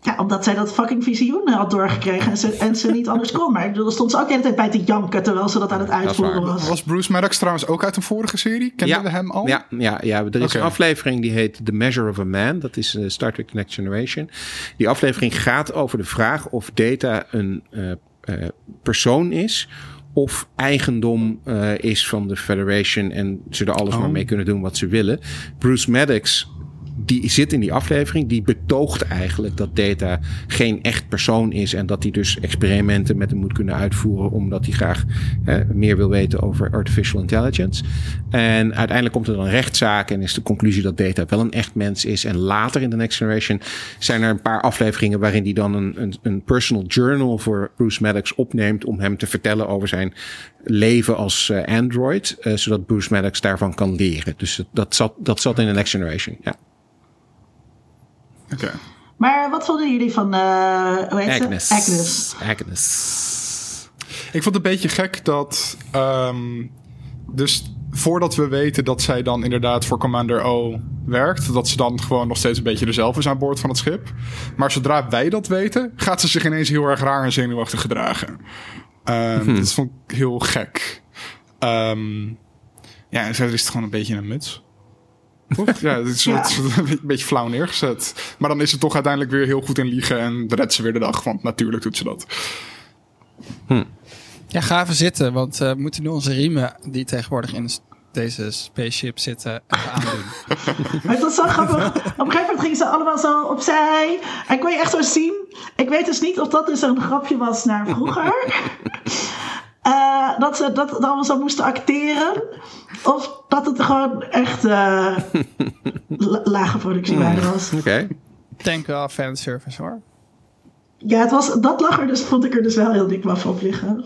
Ja, omdat zij dat fucking visioen had doorgekregen en ze, en ze niet anders kon. Maar ik bedoel, stond ze ook de hele tijd bij te janken terwijl ze dat aan het uitvoeren was. Was Bruce Maddox trouwens ook uit een vorige serie? Kenden we hem al? Ja, ja, ja, er is een aflevering die heet The Measure of a Man. Dat is eh, Star Trek Next Generation. Die aflevering gaat over de vraag of Data een eh, eh, persoon is of eigendom eh, is van de Federation en ze er alles maar mee kunnen doen wat ze willen. Bruce Maddox die zit in die aflevering, die betoogt eigenlijk dat Data geen echt persoon is en dat hij dus experimenten met hem moet kunnen uitvoeren omdat hij graag meer wil weten over artificial intelligence. En uiteindelijk komt er dan rechtszaak en is de conclusie dat Data wel een echt mens is. En later in The Next Generation zijn er een paar afleveringen waarin hij dan een, een, een personal journal voor Bruce Maddox opneemt om hem te vertellen over zijn leven als eh, android, eh, zodat Bruce Maddox daarvan kan leren. Dus dat zat, dat zat in The Next Generation, ja. Oké. Maar wat vonden jullie van, eh hoe heet Agnes. ze? Agnes. Agnes. Ik vond het een beetje gek dat. ehm, dus voordat we weten dat zij dan inderdaad voor Commander O werkt, dat ze dan gewoon nog steeds een beetje dezelfde is aan boord van het schip. Maar zodra wij dat weten, gaat ze zich ineens heel erg raar en zenuwachtig gedragen. Ehm, Dat vond ik heel gek. Ehm, ja, en verder is het gewoon een beetje een muts. Toch? Ja, het is een Ja. soort- een beetje flauw neergezet. Maar dan is ze toch uiteindelijk weer heel goed in liegen en redt ze weer de dag. Want natuurlijk doet ze dat. Ja, ga even zitten, want eh, we moeten nu onze riemen die tegenwoordig in deze spaceship zitten even aandoen. Maar het was zo grappig. Op een gegeven moment gingen ze allemaal zo opzij. En kon je echt zo zien. Ik weet dus niet of dat dus een grapje was naar vroeger. Eh, dat ze dat allemaal zo moesten acteren. Of dat het gewoon echt eh, la- lage productiewaarde was. Oké. Ik denk wel fanservice hoor. Ja, het was, dat lag er dus, vond ik er dus wel heel dik waf op liggen.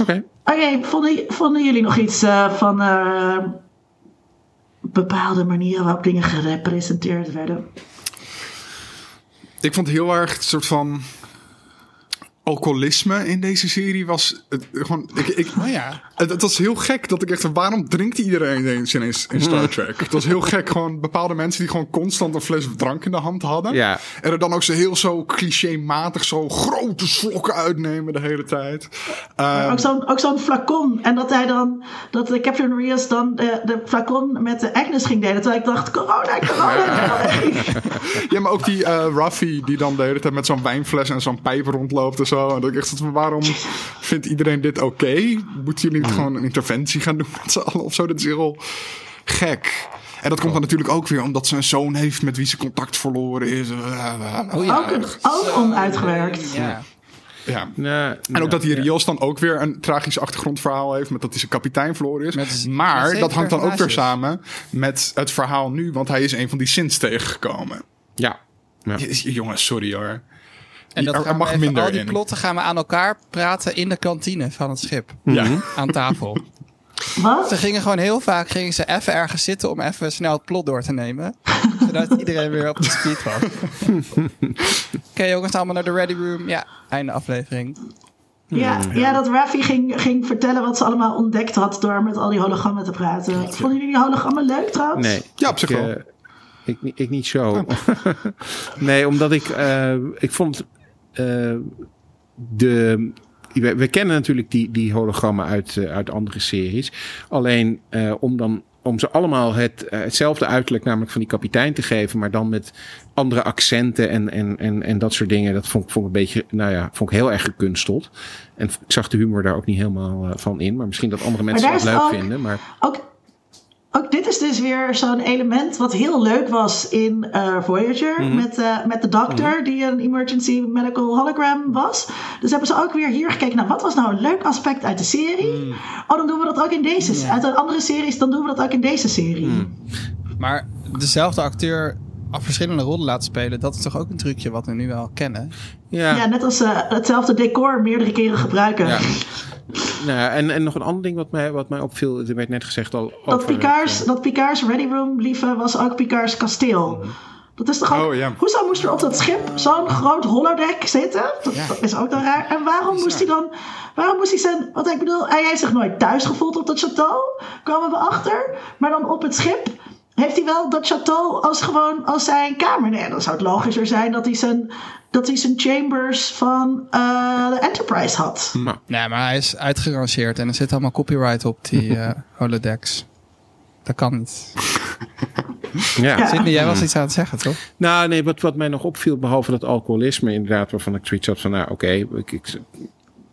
Oké. Oké, vonden, vonden jullie nog iets eh, van eh, bepaalde manieren waarop dingen gerepresenteerd werden? Ik vond heel erg het soort van alcoholisme in deze serie was het, gewoon. Ik, ik, Oh ja. het, het was heel gek dat ik echt. Waarom drinkt iedereen ineens ineens in Star Trek? Het was heel gek. Gewoon bepaalde mensen die gewoon constant een fles drank in de hand hadden. Ja. En er dan ook zo heel zo clichématig zo grote slokken uitnemen de hele tijd. Ehm, Ook zo'n ook zo'n flacon. En dat hij dan, dat de Captain Rios dan de, de flacon met de Agnes ging delen. Terwijl ik dacht, corona, corona. ja, maar ook die eh Ruffy die dan de hele tijd met zo'n wijnfles en zo'n pijp rondloopt en zo. En dat ik echt zat van, waarom vindt iedereen dit oké? Moeten jullie niet gewoon een interventie gaan doen met z'n allen of zo? Dat is heel gek. En dat komt dan natuurlijk ook weer omdat ze een zoon heeft met wie ze contact verloren is. Oh ja. Ook, ook onuitgewerkt. Ja. Ja. En ook dat die Rios dan ook weer een tragisch achtergrondverhaal heeft. Met dat hij zijn kapitein verloren is. Met- maar met dat hangt dan ook weer samen met het verhaal nu. Want hij is een van die sins tegengekomen. ja. ja. Jongens, sorry hoor. En dat er, er gaan we mag even- minder al die in. plotten gaan we aan elkaar praten in de kantine van het schip. Ja. Aan tafel. Wat? Ze gingen gewoon heel vaak gingen ze even ergens zitten om even snel het plot door te nemen. zodat iedereen weer op de speed was. Oké jongens, allemaal naar de ready room. Ja, einde aflevering. Ja, ja, dat Raffi ging, ging vertellen wat ze allemaal ontdekt had door met al die hologrammen te praten. Vonden jullie die hologrammen leuk trouwens? Nee. Ja, op zich ik, wel. eh, ik, niet- ik niet zo. nee, omdat ik, eh, ik vond de. We, we kennen natuurlijk die, die hologrammen uit, eh, uit andere series. Alleen eh, om dan om ze allemaal het, eh, hetzelfde uiterlijk, namelijk van die kapitein te geven, maar dan met andere accenten en, en, en, en dat soort dingen. Dat vond, ik- vond ik een beetje, nou ja, vond ik heel erg gekunsteld. En ik zag de humor daar ook niet helemaal eh, van in. Maar misschien dat andere mensen dat leuk ook- vinden. Maar Ook, ook dit is dus weer zo'n element wat heel leuk was in eh, Voyager. Mhm. Met, eh, met de dokter die een emergency medical hologram was. Dus hebben ze ook weer hier gekeken naar wat was nou een leuk aspect uit de serie. Mhm. Oh, dan doen we dat ook in deze. Uit de andere series, dan doen we dat ook in deze serie. Mhm. Maar dezelfde acteur verschillende rollen laten spelen, dat is toch ook een trucje wat we nu wel kennen. Ja, net als eh, hetzelfde decor meerdere keren gebruiken. Ja. Nou, ja, en, en nog een ander ding wat mij, wat mij opviel. Er werd net gezegd al. Dat het, Picard's, eh, dat Picard's Ready Room, lieve, was ook Picard's kasteel. Dat is toch ook... Oh, ja. Hoezo moest er op dat schip zo'n groot holodeck zitten? Dat, Ja. dat is ook dan raar. En waarom moest hij dan... Waarom moest hij zijn... Want ik bedoel, hij heeft zich nooit thuis gevoeld op dat château. Komen we achter. Maar dan op het schip... Heeft hij wel dat château als gewoon als zijn kamer? Nee, dan zou het logischer zijn dat hij zijn, dat hij zijn chambers van eh, de Enterprise had. nou, Nee, maar hij is uitgerangeerd en er zit allemaal copyright op die eh, holodecks. Dat kan niet. ja. Jij was iets aan het zeggen, toch? Nou, nee, wat, wat mij nog opviel, behalve dat alcoholisme, inderdaad, waarvan ik zoiets had van, nou, oké, ik, ik-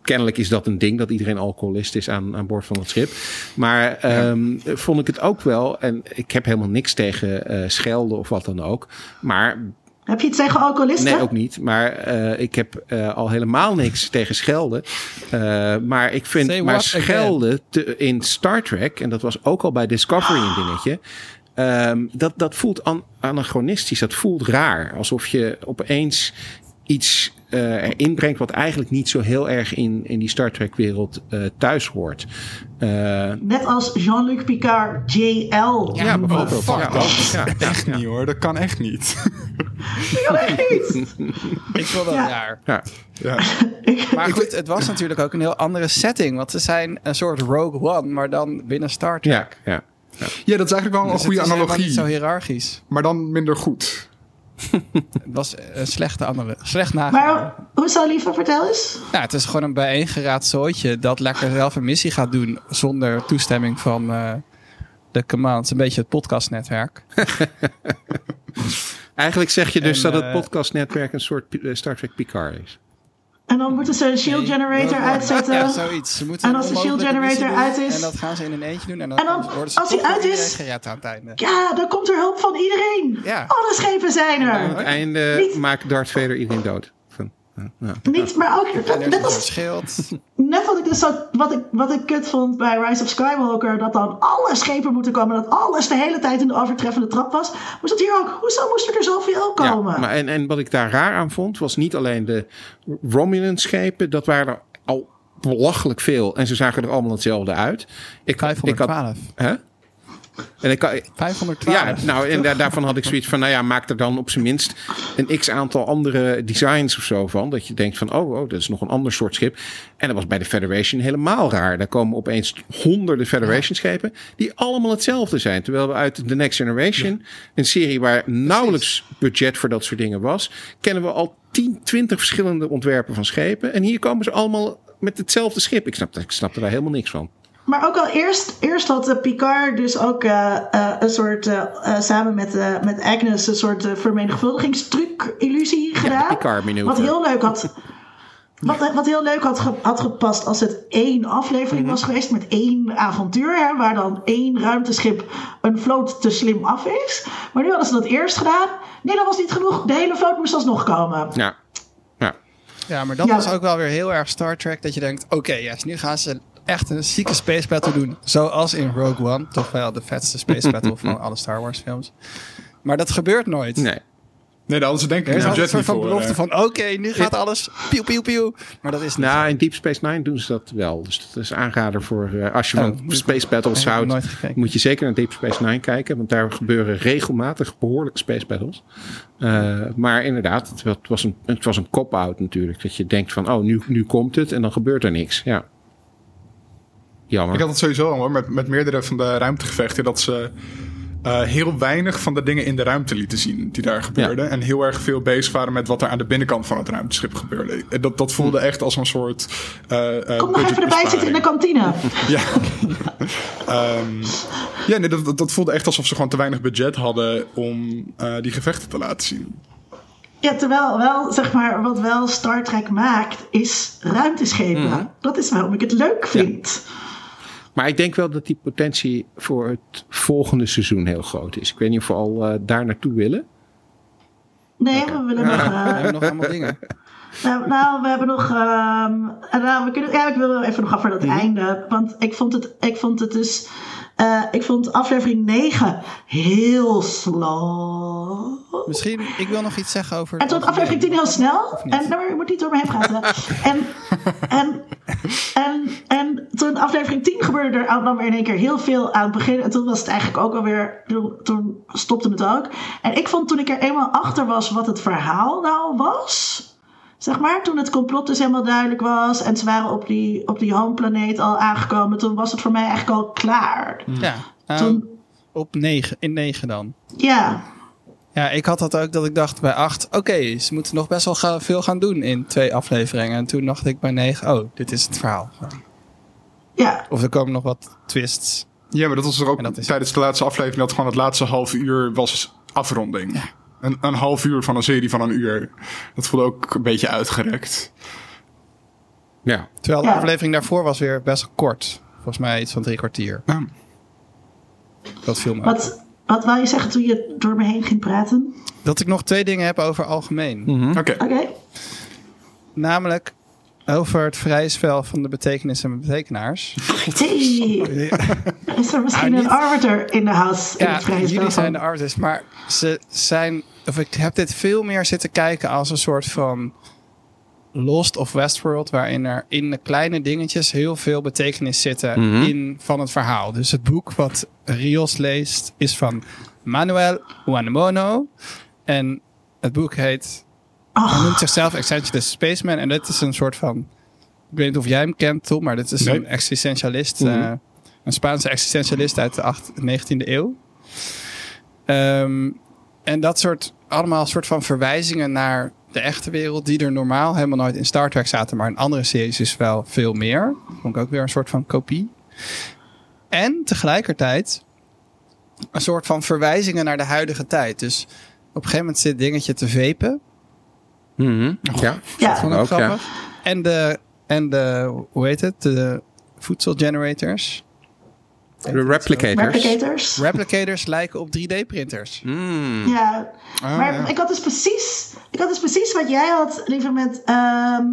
kennelijk is dat een ding dat iedereen alcoholist is aan, aan boord van het schip. Maar ehm, vond ik het ook wel, en ik heb helemaal niks tegen eh, schelden of wat dan ook, maar Heb je iets tegen alcoholisten? Nee, ook niet. Maar eh, ik heb eh, al helemaal niks tegen schelden. Eh, maar ik vind, Say maar schelden te- in Star Trek, en dat was ook al bij Discovery een dingetje. ehm, dat, dat voelt an- anachronistisch. Dat voelt raar. Alsof je opeens iets eh, erin brengt wat eigenlijk niet zo heel erg in, in die Star Trek wereld eh, thuis hoort. Eh, Net als Jean-Luc Picard JL. ja, bijvoorbeeld. fuck ja, dat. ja, Echt ja. niet hoor, dat kan echt niet. Ja, echt niet. Ik wil dat Ja. raar. Ja. ja. Maar goed, het was natuurlijk ook een heel andere setting. Want ze zijn een soort Rogue One, maar dan binnen Star Trek. Ja, ja. ja, dat is eigenlijk wel een Dus goede het is analogie. niet zo hiërarchisch. Maar dan minder goed. Het was een slechte andere, slecht nagedaan. Maar hoezo liever, vertel eens. Nou, het is gewoon een bijeengeraaid zooitje dat lekker zelf een missie gaat doen zonder toestemming van eh, de command. Een beetje het podcastnetwerk. Eigenlijk zeg je dus En, dat het eh, podcastnetwerk een soort eh, Star Trek Picard is. En dan moeten ze een shield generator uitzetten. Ja, zoiets. Ze moeten En als de shield generator doen uit is- En dat gaan ze in een eentje doen. En dan, En dan, worden ze als hij uit is- iedereen gered aan het einde. Ja, dan komt er hulp van iedereen. Ja. Alle schepen zijn Aan het er. einde Niet- maakt Darth Vader iedereen dood. Ja, ja. Niet, maar ook, er net, als, net wat ik, dus zo, wat, ik, wat ik kut vond bij Rise of Skywalker, dat dan alle schepen moeten komen, dat alles de hele tijd in de overtreffende trap was, moest dat hier ook. Hoezo moest er zoveel Ja, komen? maar en, en wat ik daar raar aan vond, was niet alleen de Romulan-schepen, dat waren er al belachelijk veel. En ze zagen er allemaal hetzelfde uit. Ik, ik had, 512. hè? En ik, ik- 512. ja, nou, en daar, daarvan had ik zoiets van, nou ja, maak er dan op zijn minst een x aantal andere designs of zo van. Dat je denkt van, oh, oh, dat is nog een ander soort schip. En dat was bij de Federation helemaal raar. Daar komen opeens honderden Federation schepen die allemaal hetzelfde zijn. Terwijl we uit The Next Generation, een serie waar nauwelijks budget voor dat soort dingen was, kennen we al 10, 20 verschillende ontwerpen van schepen. En hier komen ze allemaal met hetzelfde schip. Ik snap, ik snap er daar helemaal niks van. Maar ook al eerst, eerst had eh, Picard dus ook eh, eh, een soort, samen met, eh, met Agnes, een soort vermenigvuldigingstruc illusie gedaan. Wat heel leuk had. Wat, wat heel leuk had, ge- had gepast als het één aflevering was geweest met één avontuur, hè, waar dan één ruimteschip een vloot te slim af is. Maar nu hadden ze dat eerst gedaan. Nee, dat was niet genoeg. De hele vloot moest alsnog komen. Ja. Ja. Ja, maar dat Ja. was ook wel weer heel erg Star Trek. Dat je denkt, oké, yes, nu gaan ze echt een zieke space battle doen. Zoals in Rogue One. Toch wel de vetste space battle van alle Star Wars films. Maar dat gebeurt nooit. Nee. Nee, hadden ze denk ik Er is een een soort van voor. belofte eh. van, oké, nu gaat alles pieuw, pieuw, pieuw. Maar dat is niet Nou, zo. in Deep Space Nine doen ze dat wel. Dus dat is aanrader voor... eh, als je Oh, van Space Battles ik houdt... moet je zeker naar Deep Space Nine kijken. Want daar gebeuren regelmatig behoorlijke Space Battles. Eh, maar inderdaad, het was een, het was een cop-out natuurlijk. Dat je denkt van, oh, nu, nu komt het. En dan gebeurt er niks. Ja. Jammer. Ik had het sowieso al hoor, met, met meerdere van de ruimtegevechten, dat ze eh, heel weinig van de dingen in de ruimte lieten zien die daar gebeurden. En heel erg veel bezig waren met wat er aan de binnenkant van het ruimteschip gebeurde. En dat, dat voelde echt als een soort. eh, eh, Kom nog even erbij zitten in de kantine. Ja. Ehm, ja, nee, dat, dat, voelde echt alsof ze gewoon te weinig budget hadden om eh, die gevechten te laten zien. Ja, terwijl wel, zeg maar, wat wel Star Trek maakt, is ruimteschepen. Mhm. Dat is waarom ik het leuk vind. Maar ik denk wel dat die potentie voor het volgende seizoen heel groot is. Ik weet niet of we al eh, daar naartoe willen. Nee, we willen nog... We eh, hebben nog allemaal dingen. Nou, nou, we hebben nog. ehm, en nou, we kunnen, ja, ik wil wel even nog af voor dat Mhm. einde. Want ik vond het, ik vond het dus. Eh, ik vond aflevering 9 heel slow. Misschien, ik wil nog iets zeggen over... En toen aflevering 10 heel snel. En nou, je moet niet door me heen praten. en, en, en, en toen aflevering 10 gebeurde er dan weer in één keer heel veel aan het begin. En toen was het eigenlijk ook alweer. Toen, toen stopte het ook. En ik vond toen ik er eenmaal achter was wat het verhaal nou was. Zeg maar, toen het complot dus helemaal duidelijk was. En ze waren op die, op die homeplaneet al aangekomen. Toen was het voor mij eigenlijk al klaar. Ja, nou, Toen, op 9, in 9 dan. ja. Ja, ik had dat ook dat ik dacht bij 8, oké, ze moeten nog best wel ga- veel gaan doen in twee afleveringen. En toen dacht ik bij 9, oh, dit is het verhaal. Ja. Of er komen nog wat twists. Ja, maar dat was er ook En dat is- tijdens de laatste aflevering. Dat gewoon het laatste half uur was afronding. Een, een half uur van een serie van een uur. Dat voelde ook een beetje uitgerekt. Ja. Terwijl de Ja. aflevering daarvoor was weer best kort. Volgens mij iets van drie kwartier. Ja. Dat viel me. Wat, wat wou je zeggen toen je door me heen ging praten? Dat ik nog twee dingen heb over algemeen. Oké. Oké. Namelijk over het vrije spel van de betekenissen en betekenaars. Hey, is er misschien Ah, een arbiter in de house? in Ja, het vrije spel jullie zijn de artists, maar ze zijn. Of ik heb dit veel meer zitten kijken als een soort van Lost of Westworld, waarin er in de kleine dingetjes heel veel betekenis zitten in van het verhaal. Dus het boek wat Rios leest is van Manuel Uanemono. En het boek heet. Oh. Hij noemt zichzelf Essentialist Spaceman. En dit is een soort van. Ik weet niet of jij hem kent, Tom, maar dit is Nee. een existentialist. eh, een Spaanse existentialist uit de 8, 19e eeuw. Ehm, en dat soort, allemaal soort van verwijzingen naar de echte wereld, die er normaal helemaal nooit in Star Trek zaten, maar in andere series is wel veel meer. Vond ik ook weer een soort van kopie. En tegelijkertijd een soort van verwijzingen naar de huidige tijd. Dus op een gegeven moment zit dingetje te vepen. Mhm. ja. Ja, Vond ik Ook, ja. grappig. En de, en de, hoe heet het? De voedselgenerators. De replicators. replicators. Replicators lijken op 3D-printers. Mm. Ja, Ah, maar ja. ik had dus precies, ik had dus precies wat jij had, liever met ehm,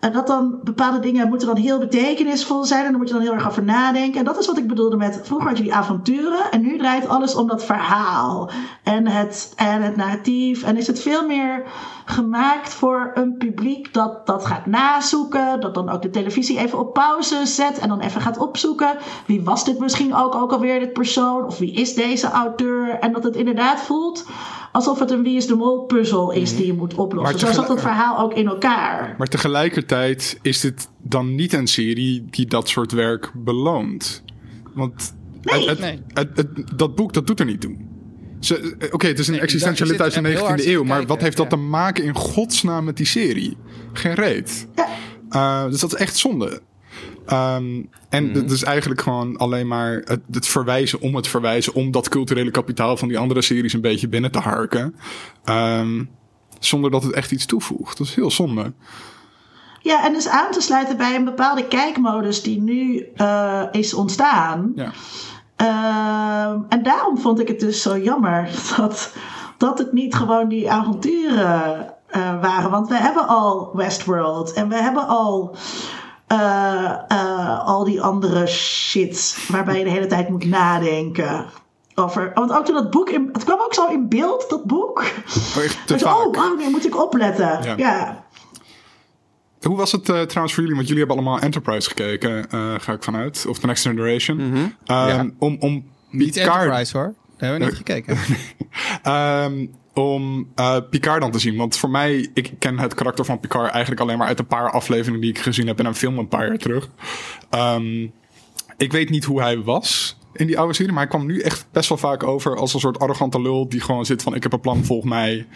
en dat dan bepaalde dingen moeten dan heel betekenisvol zijn en daar moet je dan heel erg over nadenken. En dat is wat ik bedoelde met vroeger had je die avonturen en nu draait alles om dat verhaal en het, en het narratief. En is het veel meer gemaakt voor een publiek dat dat gaat nazoeken, dat dan ook de televisie even op pauze zet en dan even gaat opzoeken. Wie was dit misschien ook, ook alweer, dit persoon? Of wie is deze auteur? En dat het inderdaad voelt alsof het een Wie is de Mol puzzel is die je moet oplossen. Maar Zo zat het verhaal ook in elkaar. Maar tegelijkertijd is dit dan niet een serie die dat soort werk beloont. Want het, het- Nee. het- het- dat boek, dat doet er niet toe. Eh, Oké, het is een Nee, existentialist uit de zit er heel 19e hard eeuw, maar wat heeft dat ja. te maken in godsnaam met die serie? Geen reet. Ja. Uh, dus dat is echt zonde. Ehm, en het is eigenlijk gewoon alleen maar het, het verwijzen om het verwijzen, om dat culturele kapitaal van die andere series een beetje binnen te harken. Ehm, zonder dat het echt iets toevoegt. Dat is heel zonde. Ja, en dus aan te sluiten bij een bepaalde kijkmodus die nu uh, is ontstaan. Ja. Uh, en daarom vond ik het dus zo jammer dat, dat het niet gewoon die avonturen uh, waren. Want we hebben al Westworld en we hebben al al die andere shit waarbij je de hele tijd moet nadenken. Over, want ook toen dat boek, in, het kwam ook zo in beeld, dat boek. Oh, te Dus, vaak. oh, wow, nee, moet ik opletten. Ja. ja. Hoe was het eh, trouwens voor jullie? Want jullie hebben allemaal Enterprise gekeken, eh, ga ik vanuit. Of The Next Generation. Ehm, Ja. Om, om Niet Picard, Enterprise hoor. Daar hebben we niet gekeken. ehm, om eh, Picard dan te zien. Want voor mij, ik ken het karakter van Picard eigenlijk alleen maar uit een paar afleveringen die ik gezien heb in een film een paar jaar terug. Ehm, ik weet niet hoe hij was in die oude serie, maar hij kwam nu echt best wel vaak over als een soort arrogante lul die gewoon zit van ik heb een plan, volg mij.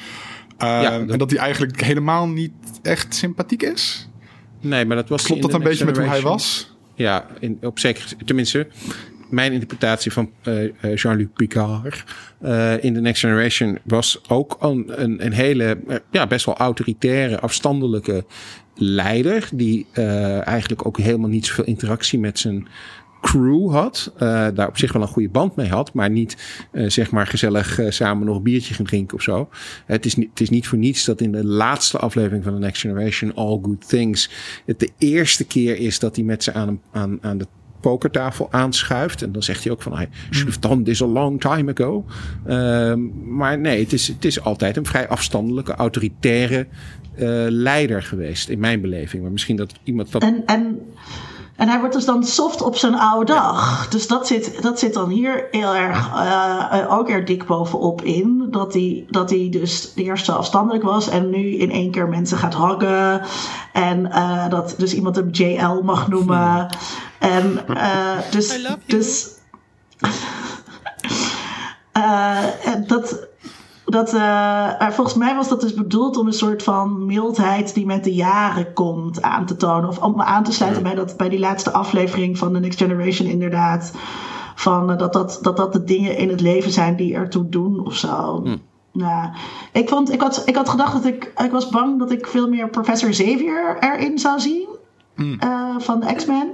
Ja, dat- En dat hij eigenlijk helemaal niet echt sympathiek is. Nee, maar dat was Klopt dat een beetje met hoe hij was? Ja, in, op zeker, tenminste, mijn interpretatie van eh, eh, Jean-Luc Picard eh, in The Next Generation was ook een, een, een hele, eh, ja, best wel autoritaire, afstandelijke leider. Die eh, eigenlijk ook helemaal niet zoveel interactie met zijn crew had. eh, daar op zich wel een goede band mee had. Maar niet eh, zeg maar gezellig eh, samen nog een biertje gaan drinken of zo. Het is, niet, het is niet voor niets dat in de laatste aflevering van The Next Generation, All Good Things, het de eerste keer is dat hij met ze aan, een- aan, aan de pokertafel aanschuift. En dan zegt hij ook van, I should have done this a long time ago. Ehm, maar nee, het is, het is altijd een vrij afstandelijke, autoritaire eh, leider geweest. In mijn beleving. Maar misschien dat iemand dat... En, en, en hij wordt dus dan soft op zijn oude dag. Dus dat zit, dat zit dan hier heel erg, eh, eh, ook er dik bovenop in. Dat hij, dat hij dus eerst zo afstandelijk was en nu in één keer mensen gaat huggen. En eh, dat dus iemand hem JL mag noemen. En eh, dus. I love you. dus eh, en dat, dat, eh, volgens mij was dat dus bedoeld om een soort van mildheid die met de jaren komt aan te tonen. Of om aan te sluiten bij, dat, bij die laatste aflevering van The Next Generation inderdaad. Van, eh, dat, dat, dat dat de dingen in het leven zijn die ertoe doen of zo. Ja, ik, vond, ik, had, ik had gedacht dat ik. Ik was bang dat ik veel meer Professor Xavier erin zou zien. eh, van de X-Men.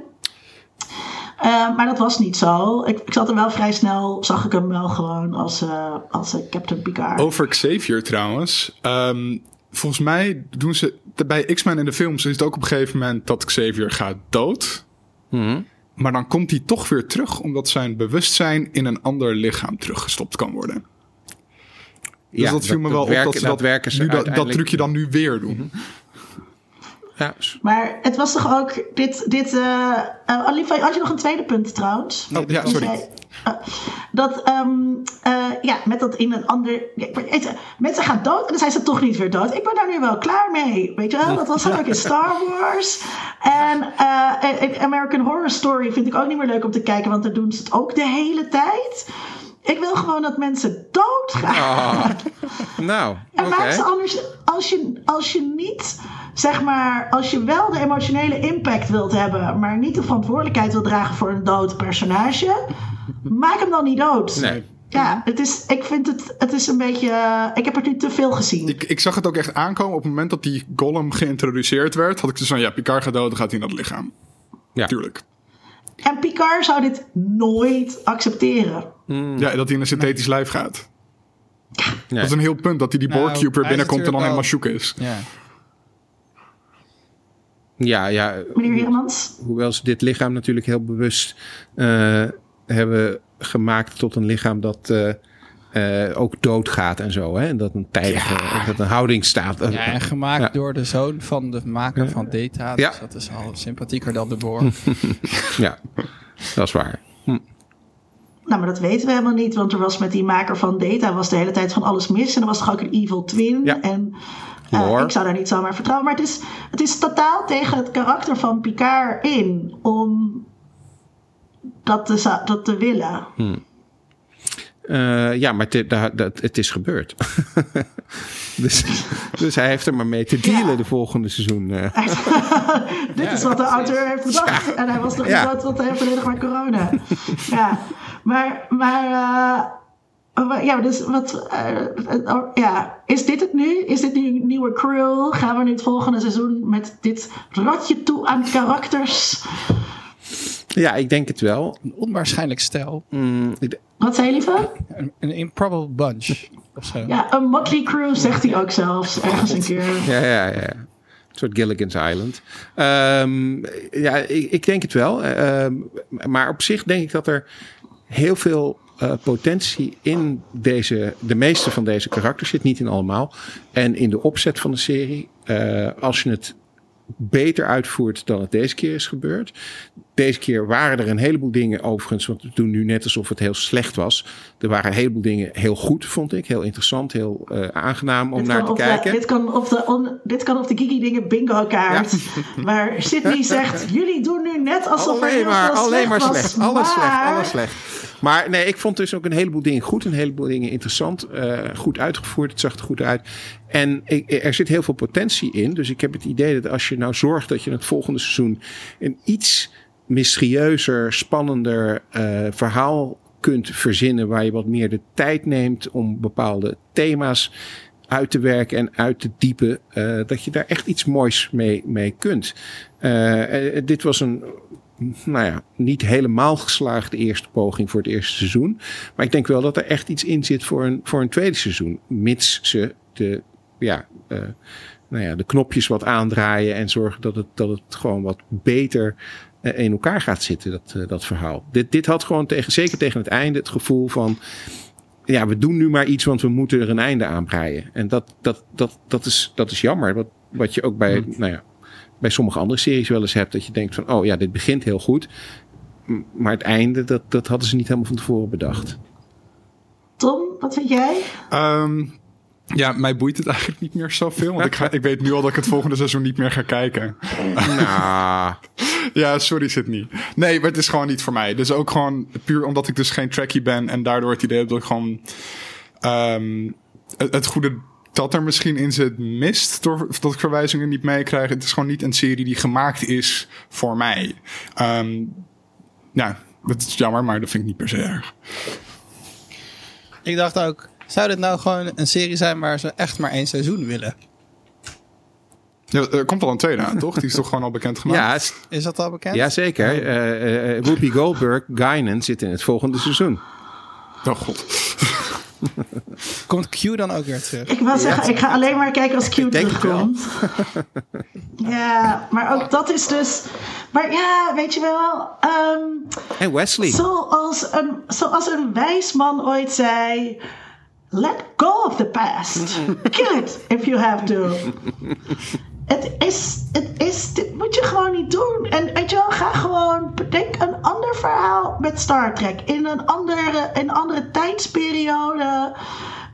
Eh, maar dat was niet zo. Ik, ik zat er wel vrij snel, zag ik hem wel gewoon als, eh, als eh, Captain Picard. Over Xavier trouwens. Ehm, volgens mij doen ze bij X-Men in de films is het ook op een gegeven moment dat Xavier gaat dood. Mhm. Maar dan komt hij toch weer terug omdat zijn bewustzijn in een ander lichaam teruggestopt kan worden. Dus Ja, dat viel me wel op werken- dat ze dat, werken ze nu dat, dat trucje dan nu weer doen. Ja, Maar het was toch ook dit. dit Olivia, had je nog een tweede punt trouwens? Oh, ja, sorry. eh, dat, ehm, eh, ja, met dat in een ander. ja, weet je, mensen gaan dood en dan zijn ze toch niet weer dood. Ik ben daar nu wel klaar mee. Weet je wel? Dat was ook in Star Wars. En eh, American Horror Story vind ik ook niet meer leuk om te kijken, want daar doen ze het ook de hele tijd. Ik wil gewoon dat mensen doodgaan. nou, En oké. maak ze anders, als je, als je niet, zeg maar, als je wel de emotionele impact wilt hebben, maar niet de verantwoordelijkheid wilt dragen voor een dood personage, maak hem dan niet dood. Nee. Ja, het is, ik vind het, het is een beetje, eh, ik heb er nu te veel gezien. Ik, ik zag het ook echt aankomen op het moment dat die Gollum geïntroduceerd werd. Had ik dus van ja, Picard gaat dood, dan gaat hij naar het lichaam. Ja. Tuurlijk. En Picard zou dit nooit accepteren. Ja, dat hij in een synthetisch lijf gaat. Nee. Dat is een heel punt dat hij die Nou, Borg-Cube hij is binnenkomt en dan helemaal shook is. Ja. Ja, ja. Meneer Heremans? Hoewel ze dit lichaam natuurlijk heel bewust eh, hebben gemaakt tot een lichaam dat eh, eh, ook doodgaat en zo. Hè? En dat een tijdige, dat een houding staat. Ja, en gemaakt Ja. door de zoon van de maker van Data. Ja. Dus dat is al sympathieker dan de Borg. Ja, dat is waar. Nou, maar dat weten we helemaal niet, want er was met die maker van Data was de hele tijd van alles mis. En er was toch ook een evil twin. Ja. En eh, ik zou daar niet zomaar vertrouwen. Maar het is, het is totaal tegen het karakter van Picard in om dat te, dat te willen. Eh, ja, maar dat, het is gebeurd. dus, dus hij heeft er maar mee te dealen Ja. de volgende seizoen. eh. Dit is wat de auteur heeft bedacht. En hij was nog niet dood, want hij heeft volledig maar corona. ja, maar, maar maar ja, dus wat, eh, oh, ja, is dit het nu? Is dit nu een nieuwe crew? Gaan we nu het volgende seizoen met dit rotje toe aan karakters? Ja, ik denk het wel. Een onwaarschijnlijk stijl. Mm, Wat zei je liever? Een, een improbable bunch. Of zo. Ja, een motley crew zegt hij ook zelfs ergens een keer. Ja, ja, ja. Een soort Gilligan's Island. Ehm, ja, ik, ik denk het wel. Ehm, maar op zich denk ik dat er heel veel eh, potentie in deze, de meeste van deze karakters zit. Niet in allemaal. En in de opzet van de serie. eh, als je het beter uitvoert dan het deze keer is gebeurd. Deze keer waren er een heleboel dingen overigens, want we doen nu net alsof het heel slecht was. Er waren een heleboel dingen heel goed, vond ik. Heel interessant, heel eh, aangenaam om Dit naar te de, kijken. dit, kan op de on- dit kan op de Kiki Dingen bingo kaart. Maar Sydney zegt, jullie doen nu net alsof er alleen heel maar, veel alleen maar was, slecht. Alles slecht, maar- alles slecht. Maar nee, ik vond dus ook een heleboel dingen goed. Een heleboel dingen interessant. eh, goed uitgevoerd. Het zag er goed uit. En er zit heel veel potentie in. Dus ik heb het idee dat als je nou zorgt dat je het volgende seizoen een iets mysterieuzer, spannender eh, verhaal kunt verzinnen. Waar je wat meer de tijd neemt om bepaalde thema's uit te werken en uit te diepen. eh, dat je daar echt iets moois mee, mee kunt. Eh, dit was een nou ja, niet helemaal geslaagde eerste poging voor het eerste seizoen. Maar ik denk wel dat er echt iets in zit voor een, voor een tweede seizoen. Mits ze de, ja, eh, nou ja, de knopjes wat aandraaien en zorgen dat het, dat het gewoon wat beter eh, in elkaar gaat zitten, dat, eh, dat verhaal. Dit, dit had gewoon tegen, zeker tegen het einde het gevoel van. Ja, we doen nu maar iets, want we moeten er een einde aan breien. En dat, dat, dat, dat, is, dat is jammer. Wat, wat je ook bij, nou ja, bij sommige andere series wel eens hebt. Dat je denkt van, oh ja, dit begint heel goed. Maar het einde, dat, dat hadden ze niet helemaal van tevoren bedacht. Tom, wat vind jij? Ehm, ja, mij boeit het eigenlijk niet meer zoveel. Want ik, ga, ik weet nu al dat ik het volgende seizoen niet meer ga kijken. nou, Ja, sorry Sydney. Nee, maar het is gewoon niet voor mij. Dus ook gewoon puur omdat ik dus geen trackie ben. En daardoor het idee heb dat ik gewoon... ehm, het, het goede dat er misschien in zit mist. Door, dat ik verwijzingen niet meekrijg. Het is gewoon niet een serie die gemaakt is voor mij. Ehm, ja, dat is jammer, maar dat vind ik niet per se erg. Ik dacht ook, zou dit nou gewoon een serie zijn waar ze echt maar één seizoen willen? Ja, er komt al een tweede aan, toch? Die is toch gewoon al bekend gemaakt? ja, Is dat al bekend? ja, zeker. Eh, eh, Whoopi Goldberg, Guinan zit in het volgende seizoen. Oh god. Komt Q dan ook weer terug? Ik wil zeggen, ik ga alleen maar kijken als Q Ik denk het terugkomt. ja, maar ook dat is dus... Maar ja, weet je wel... ehm, En Wesley. zoals, een, zoals een wijs man ooit zei... Let go of the past. Kill it if you have to. Het is, het is, dit moet je gewoon niet doen. En weet je wel, ga gewoon, bedenk een ander verhaal met Star Trek. In een andere, in een andere tijdsperiode.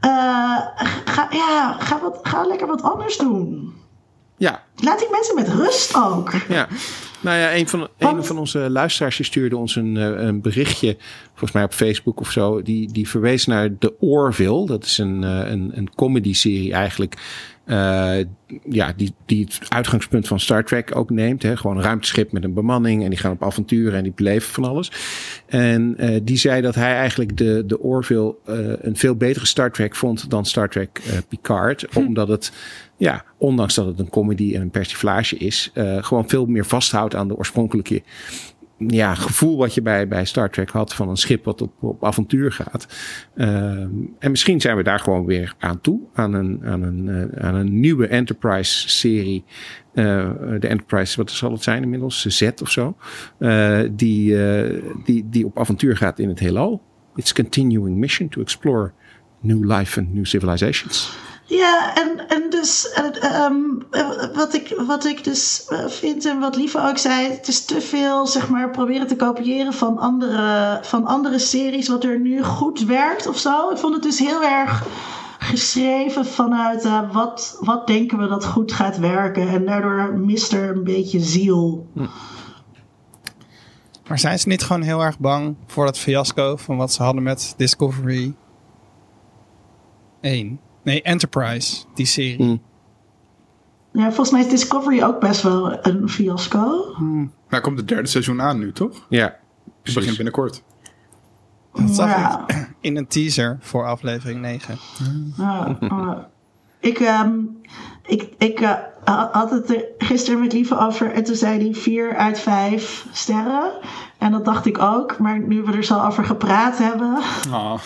Eh, ga, ja, ga, wat, ga lekker wat anders doen. Ja, Laat die mensen met rust ook. Ja, nou ja, een van, een van onze luisteraars stuurde ons een, eh, een berichtje, volgens mij op Facebook of zo. Die, die verwees naar The Orville. Dat is een, eh, een, een comedy-serie eigenlijk. Eh, ja, die, die het uitgangspunt van Star Trek ook neemt. Hè? Gewoon een ruimteschip met een bemanning. En die gaan op avonturen en die beleven van alles. En eh, die zei dat hij eigenlijk de, de Orville eh, een veel betere Star Trek vond dan Star Trek eh, Picard. Omdat het, ja, ondanks dat het een comedy en een persiflage is, gewoon veel meer vasthoudt aan de oorspronkelijke ja, gevoel wat je bij, bij Star Trek had van een schip wat op, op avontuur gaat. Ehm, en misschien zijn we daar gewoon weer aan toe, aan een, aan een, eh, aan een nieuwe Enterprise-serie. Eh, de Enterprise, wat zal het zijn inmiddels? Z of zo. Eh, die, die, die op avontuur gaat in het heelal. It's continuing mission to explore new life and new civilizations. Ja, en, en dus eh, ehm, eh, wat, ik, wat ik dus eh, vind en wat Lieve ook zei, het is te veel zeg maar proberen te kopiëren van andere, van andere series wat er nu goed werkt of zo. Ik vond het dus heel erg geschreven vanuit wat, wat denken we dat goed gaat werken en daardoor mist er een beetje ziel. Maar zijn ze niet gewoon heel erg bang voor dat fiasco van wat ze hadden met Discovery 1? Nee, Enterprise, die serie. Hmm. Ja, volgens mij is Discovery ook best wel een fiasco. Nou komt het derde seizoen aan nu, toch? Ja, Het begint binnenkort. Dat zag Ja. ik. in een teaser voor aflevering 9. Ah, ah. ik, ehm, ik, ik eh, had het er gisteren met Lieve over en toen zei hij 4 uit 5 sterren. En dat dacht ik ook, maar nu we er zo over gepraat hebben, Ah.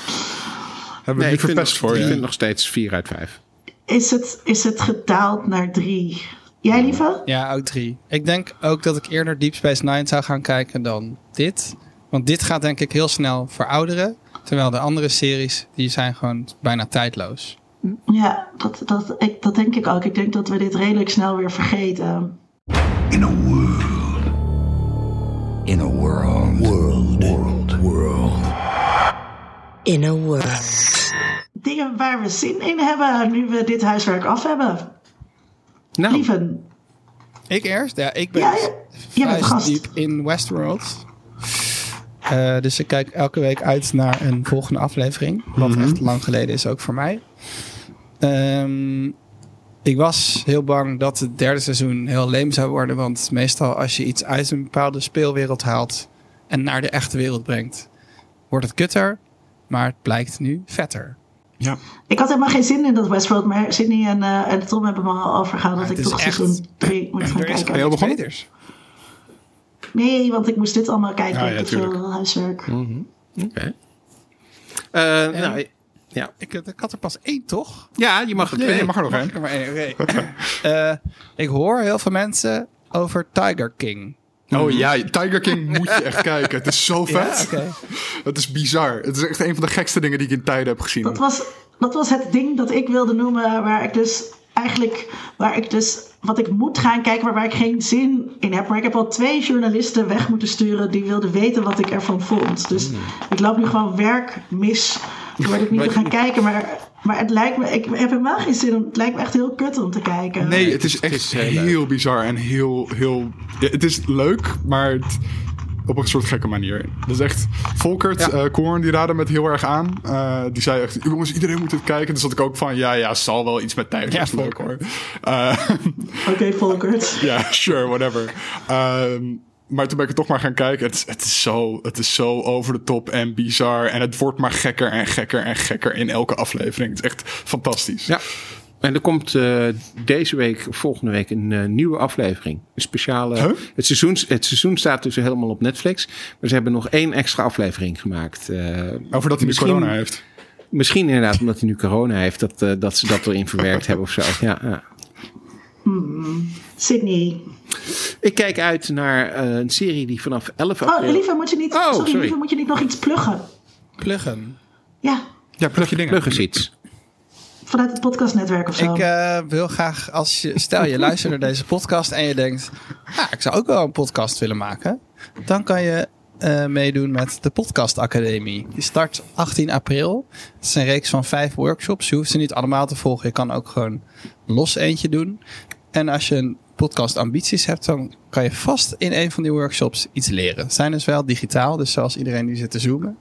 Hebben we ik niet verpest nog, voor ik je? vind nog steeds 4 uit 5. is het, is het gedaald naar 3. Jij, Lieve? Ja, ook drie. Ik denk ook dat ik eerder Deep Space Nine zou gaan kijken dan dit. Want dit gaat denk ik heel snel verouderen. Terwijl de andere series, die zijn gewoon bijna tijdloos. Ja, dat, dat, ik, dat denk ik ook. Ik denk dat we dit redelijk snel weer vergeten. In a world. In a world. World. World. World. In a world. Dingen waar we zin in hebben nu we dit huiswerk af hebben. Nou, Lieven, Ik eerst? Ja, ik ben Ja, ja. Gast. diep in Westworld. Eh, dus ik kijk elke week uit naar een volgende aflevering. Wat Mhm. echt lang geleden is ook voor mij. Ehm, ik was heel bang dat het derde seizoen heel leem zou worden. Want meestal als je iets uit een bepaalde speelwereld haalt en naar de echte wereld brengt, wordt het kutter. Maar het blijkt nu vetter. Ja. ik had helemaal geen zin in dat Westworld, maar Sydney en, eh, en Tom hebben me al overgehaald dat ik toch echt- seizoen 3 moet gaan Er is kijken. niks begonnen? beters. Nee, want ik moest dit allemaal kijken. Ja, ik veel huiswerk. oké. Eh, nou, ja. Ik, ik had er pas één, toch? ja, je mag Nee, twee. je mag er nog één. ik er maar één? Oké. Eh, ik hoor heel veel mensen over Tiger King. Oh ja, Tiger King moet je echt kijken. Het is zo vet. Ja, oké. Het is bizar. Het is echt een van de gekste dingen die ik in tijden heb gezien. Dat was, dat was het ding dat ik wilde noemen, waar ik dus eigenlijk, waar ik dus, wat ik moet gaan kijken, maar waar ik geen zin in heb. Maar ik heb al twee journalisten weg moeten sturen die wilden weten wat ik ervan vond. Dus ik loop nu gewoon werk mis door dit niet te gaan kijken. Maar, maar het lijkt me, ik heb helemaal geen zin om, het lijkt me echt heel kut om te kijken. Nee, het is het echt is heel bizar en heel, heel... ja, het is leuk, maar het, op een soort gekke manier. Dat is echt... Volkert, Ja. eh Koorn, die raadde met heel erg aan. Eh, die zei echt, jongens, iedereen moet het kijken. Dus dat ik ook van, ja, ja, zal wel iets met tijd. Ja, leuk hoor. Eh, Oké, Volkert. ja, sure, whatever. Ehm, maar toen ben ik het toch maar gaan kijken. Het is, het, is zo, het is zo over de top en bizar. En het wordt maar gekker en gekker en gekker in elke aflevering. Het is echt fantastisch. Ja. En er komt eh, deze week, volgende week, een eh, nieuwe aflevering. Een speciale. Huh? Het, seizoen, het seizoen staat dus helemaal op Netflix. Maar ze hebben nog één extra aflevering gemaakt. Eh, Over dat hij nu corona heeft. Misschien inderdaad omdat hij nu corona heeft, dat, dat ze dat erin verwerkt hebben of zo. Ja, ja. Sydney. Ik kijk uit naar eh, een serie die vanaf 11 april. Oh, lieve, moet je niet, Oh, sorry, sorry. lieve, moet je niet nog iets pluggen? Pluggen. Ja, Ja, plug je dingen. Plug eens iets. vanuit het podcastnetwerk of zo. Ik eh, wil graag, als je, stel je luistert naar deze podcast en je denkt, ja, ik zou ook wel een podcast willen maken. Dan kan je eh, meedoen met de Podcast Academie. Die start 18 april. Het is een reeks van vijf workshops. Je hoeft ze niet allemaal te volgen. Je kan ook gewoon los eentje doen. En als je een podcast ambities hebt, dan kan je vast in een van die workshops iets leren. Ze zijn dus wel digitaal, dus zoals iedereen die zit te zoomen.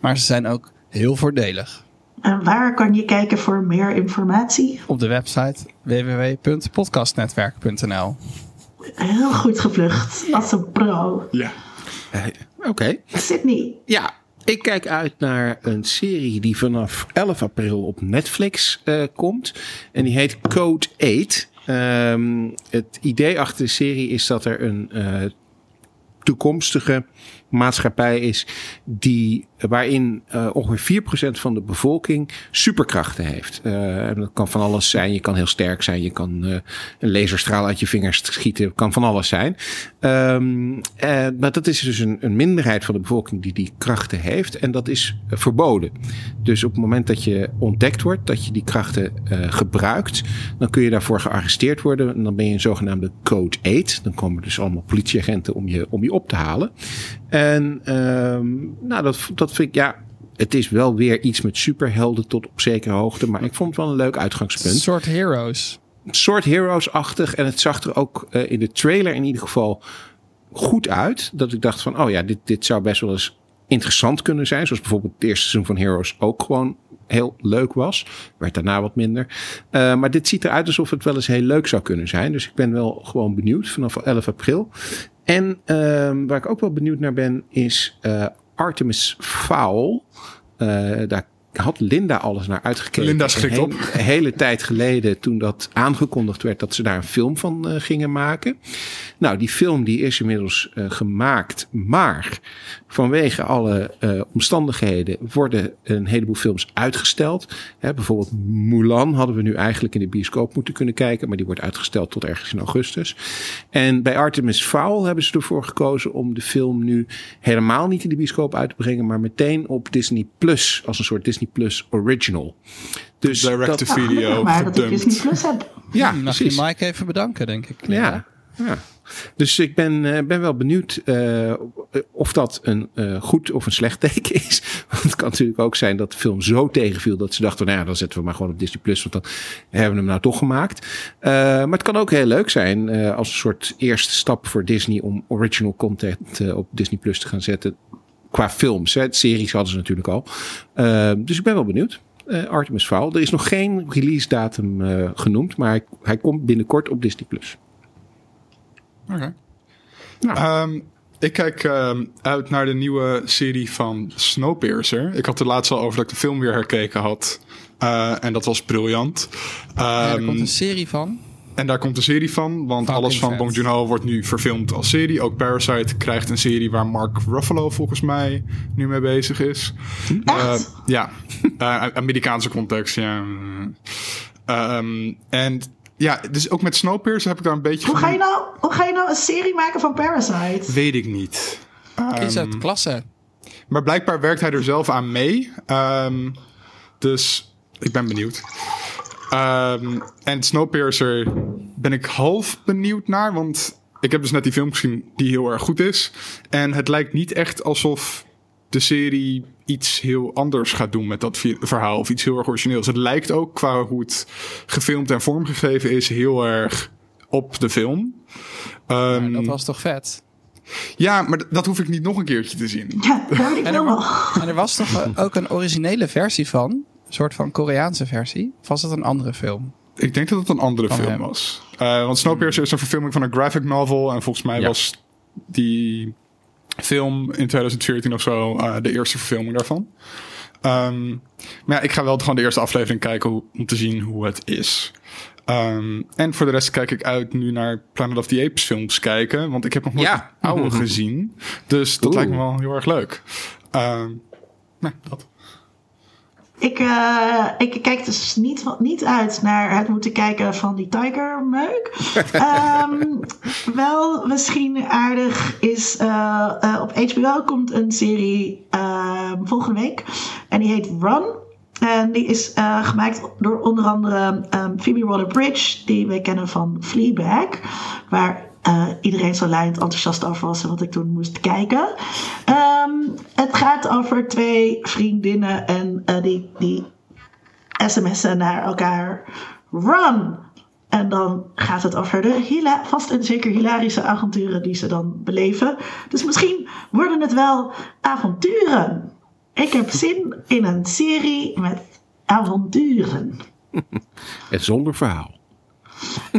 Maar ze zijn ook heel voordelig. En waar kan je kijken voor meer informatie? Op de website www.podcastnetwerk.nl Heel goed gevlucht. Als een pro. Ja. Oké. Sydney. Ja, ik kijk uit naar een serie die vanaf 11 april op Netflix eh, komt. En die heet Code 8. Ehm, het idee achter de serie is dat er een eh, toekomstige maatschappij is die, waarin eh, ongeveer 4% van de bevolking superkrachten heeft. En dat kan van alles zijn. Je kan heel sterk zijn. Je kan eh, een laserstraal uit je vingers schieten. kan van alles zijn. Ehm, eh, maar dat is dus een, een minderheid van de bevolking die die krachten heeft. En dat is verboden. Dus op het moment dat je ontdekt wordt dat je die krachten gebruikt, dan kun je daarvoor gearresteerd worden. En dan ben je een zogenaamde Code 8. Dan komen dus allemaal politieagenten om je, om je op te halen. En ehm, nou, dat, dat vind ik, ja, het is wel weer iets met superhelden tot op zekere hoogte. Maar ik vond het wel een leuk uitgangspunt. Soort heroes. Een soort Heroes-achtig. En het zag er ook eh, in de trailer in ieder geval goed uit. Dat ik dacht van, oh ja, dit, dit zou best wel eens interessant kunnen zijn. Zoals bijvoorbeeld het eerste seizoen van Heroes ook gewoon heel leuk was. Werd daarna wat minder. Uh, maar dit ziet eruit alsof het wel eens heel leuk zou kunnen zijn. Dus ik ben wel gewoon benieuwd vanaf 11 april. En uh, waar ik ook wel benieuwd naar ben is uh, Artemis Fowl. Eh, daar had Linda alles naar uitgekeken. Linda schrikt Een op. Een hele tijd geleden toen dat aangekondigd werd dat ze daar een film van eh, gingen maken. Nou, die film die is inmiddels eh, gemaakt, maar vanwege alle eh, omstandigheden worden een heleboel films uitgesteld. Hè, bijvoorbeeld Mulan hadden we nu eigenlijk in de bioscoop moeten kunnen kijken, maar die wordt uitgesteld tot ergens in augustus. En bij Artemis Fowl hebben ze ervoor gekozen om de film nu helemaal niet in de bioscoop uit te brengen, maar meteen op Disney Plus als een soort Disney Plus original. Dus Direct dat- to Nou, gelukkig video maar dat ik. Disney Plus heb. ja, Mag je. Mike even bedanken, denk ik. Ja, ja. Dus ik ben, eh, ben wel benieuwd eh, of dat een eh, goed of een slecht teken is. Want het kan natuurlijk ook zijn dat de film zo tegenviel dat ze dachten, nou ja, dan zetten we maar gewoon op Disney Plus, want dan hebben we hem nou toch gemaakt. Eh, maar het kan ook heel leuk zijn eh, als een soort eerste stap voor Disney om original content eh, op Disney Plus te gaan zetten. Qua films, hè. series hadden ze natuurlijk al. Eh, dus ik ben wel benieuwd. Eh, Artemis Fowl. Er is nog geen release datum eh, genoemd, maar hij, hij komt binnenkort op Disney Plus. Oké. Nou. Ehm, ik kijk ehm, uit naar de nieuwe serie van Snowpiercer. Ik had er laatst al over dat ik de film weer herkeken had. Eh, en dat was briljant. Ja, er Ehm, komt een serie van. En daar komt een serie van, want Fucking alles van vet. Bong Joon-ho wordt nu verfilmd als serie. Ook Parasite krijgt een serie waar Mark Ruffalo volgens mij nu mee bezig is. Eh, ja, Eh, Amerikaanse context, ja. Ehm, en ja, dus ook met Snowpiercer heb ik daar een beetje Hoe van- ga, je nou, hoe ga je nou een serie maken van Parasite? Weet ik niet. Kies Ehm, uit klasse. Maar blijkbaar werkt hij er zelf aan mee. Ehm, dus ik ben benieuwd. Ehm, en Snowpiercer ben ik half benieuwd naar. Want ik heb dus net die film gezien die heel erg goed is. En het lijkt niet echt alsof de serie iets heel anders gaat doen met dat verhaal. Of iets heel erg origineels. Het lijkt ook qua hoe het gefilmd en vormgegeven is heel erg op de film. Ehm, dat was toch vet? Ja, maar dat hoef ik niet nog een keertje te zien. Ja, daar ben ik er, en er was toch eh, ook een originele versie van? Een soort van Koreaanse versie? Of was het een andere film? Ik denk dat het een andere Van film hem. was. Eh, want Snowpiercer is een verfilming van een graphic novel. En volgens mij Ja. was die film in 2014 of zo eh, de eerste verfilming daarvan. Ehm, maar ja, ik ga wel gewoon de eerste aflevering kijken hoe- om te zien hoe het is. Ehm, en voor de rest kijk ik uit nu naar Planet of the Apes films kijken. Want ik heb nog nooit Ja. de oude gezien. Dus dat Oeh. lijkt me wel heel erg leuk. Ehm, nou, dat. Ik, eh, ik kijk dus niet, niet uit naar het moeten kijken van die Tiger Meuk. Ehm, wel misschien aardig is eh, eh, op HBO komt een serie ehm, volgende week. En die heet Run. En die is gemaakt door onder andere ehm, Phoebe Waller-Bridge, die we kennen van Fleabag. Waar eh, iedereen zo lijnd enthousiast over was en wat ik toen moest kijken. Ehm, het gaat over twee vriendinnen en eh, die, die sms'en naar elkaar. Run! En dan gaat het over de hila- vast en zeker hilarische avonturen die ze dan beleven. Dus misschien worden het wel avonturen. Ik heb zin in een serie met avonturen. En zonder verhaal.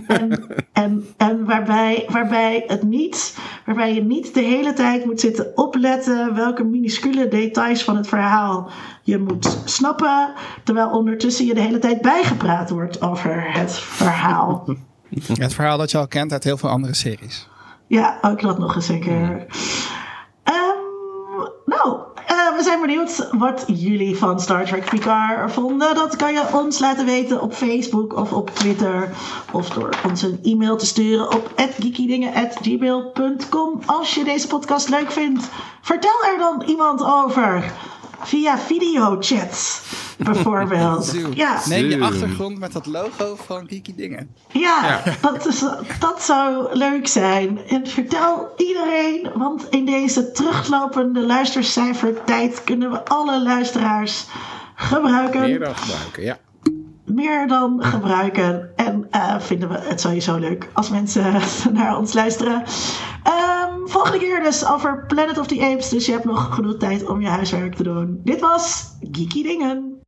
En, en, en waarbij, waarbij, het niet, waarbij je niet de hele tijd moet zitten opletten welke minuscule details van het verhaal je moet snappen. Terwijl ondertussen je de hele tijd bijgepraat wordt over het verhaal. Het verhaal dat je al kent uit heel veel andere series. Ja, ook dat nog eens een keer. Ehm, nou, we zijn benieuwd wat jullie van Star Trek Picard vonden. Dat kan je ons laten weten op Facebook of op Twitter. Of door ons een e-mail te sturen op geekydingen.gmail.com. Als je deze podcast leuk vindt, vertel er dan iemand over. Via videochats, bijvoorbeeld. Ja, Neem je achtergrond met dat logo van Kiki Dingen. Ja, Dat, is, dat zou leuk zijn. En vertel iedereen, want in deze teruglopende luistercijfertijd kunnen we alle luisteraars gebruiken. Meer dan gebruiken, ja. Meer dan gebruiken. En eh, vinden we het sowieso leuk als mensen naar ons luisteren. Ehm, volgende keer dus over Planet of the Apes. Dus je hebt nog genoeg tijd om je huiswerk te doen. Dit was Geeky Dingen.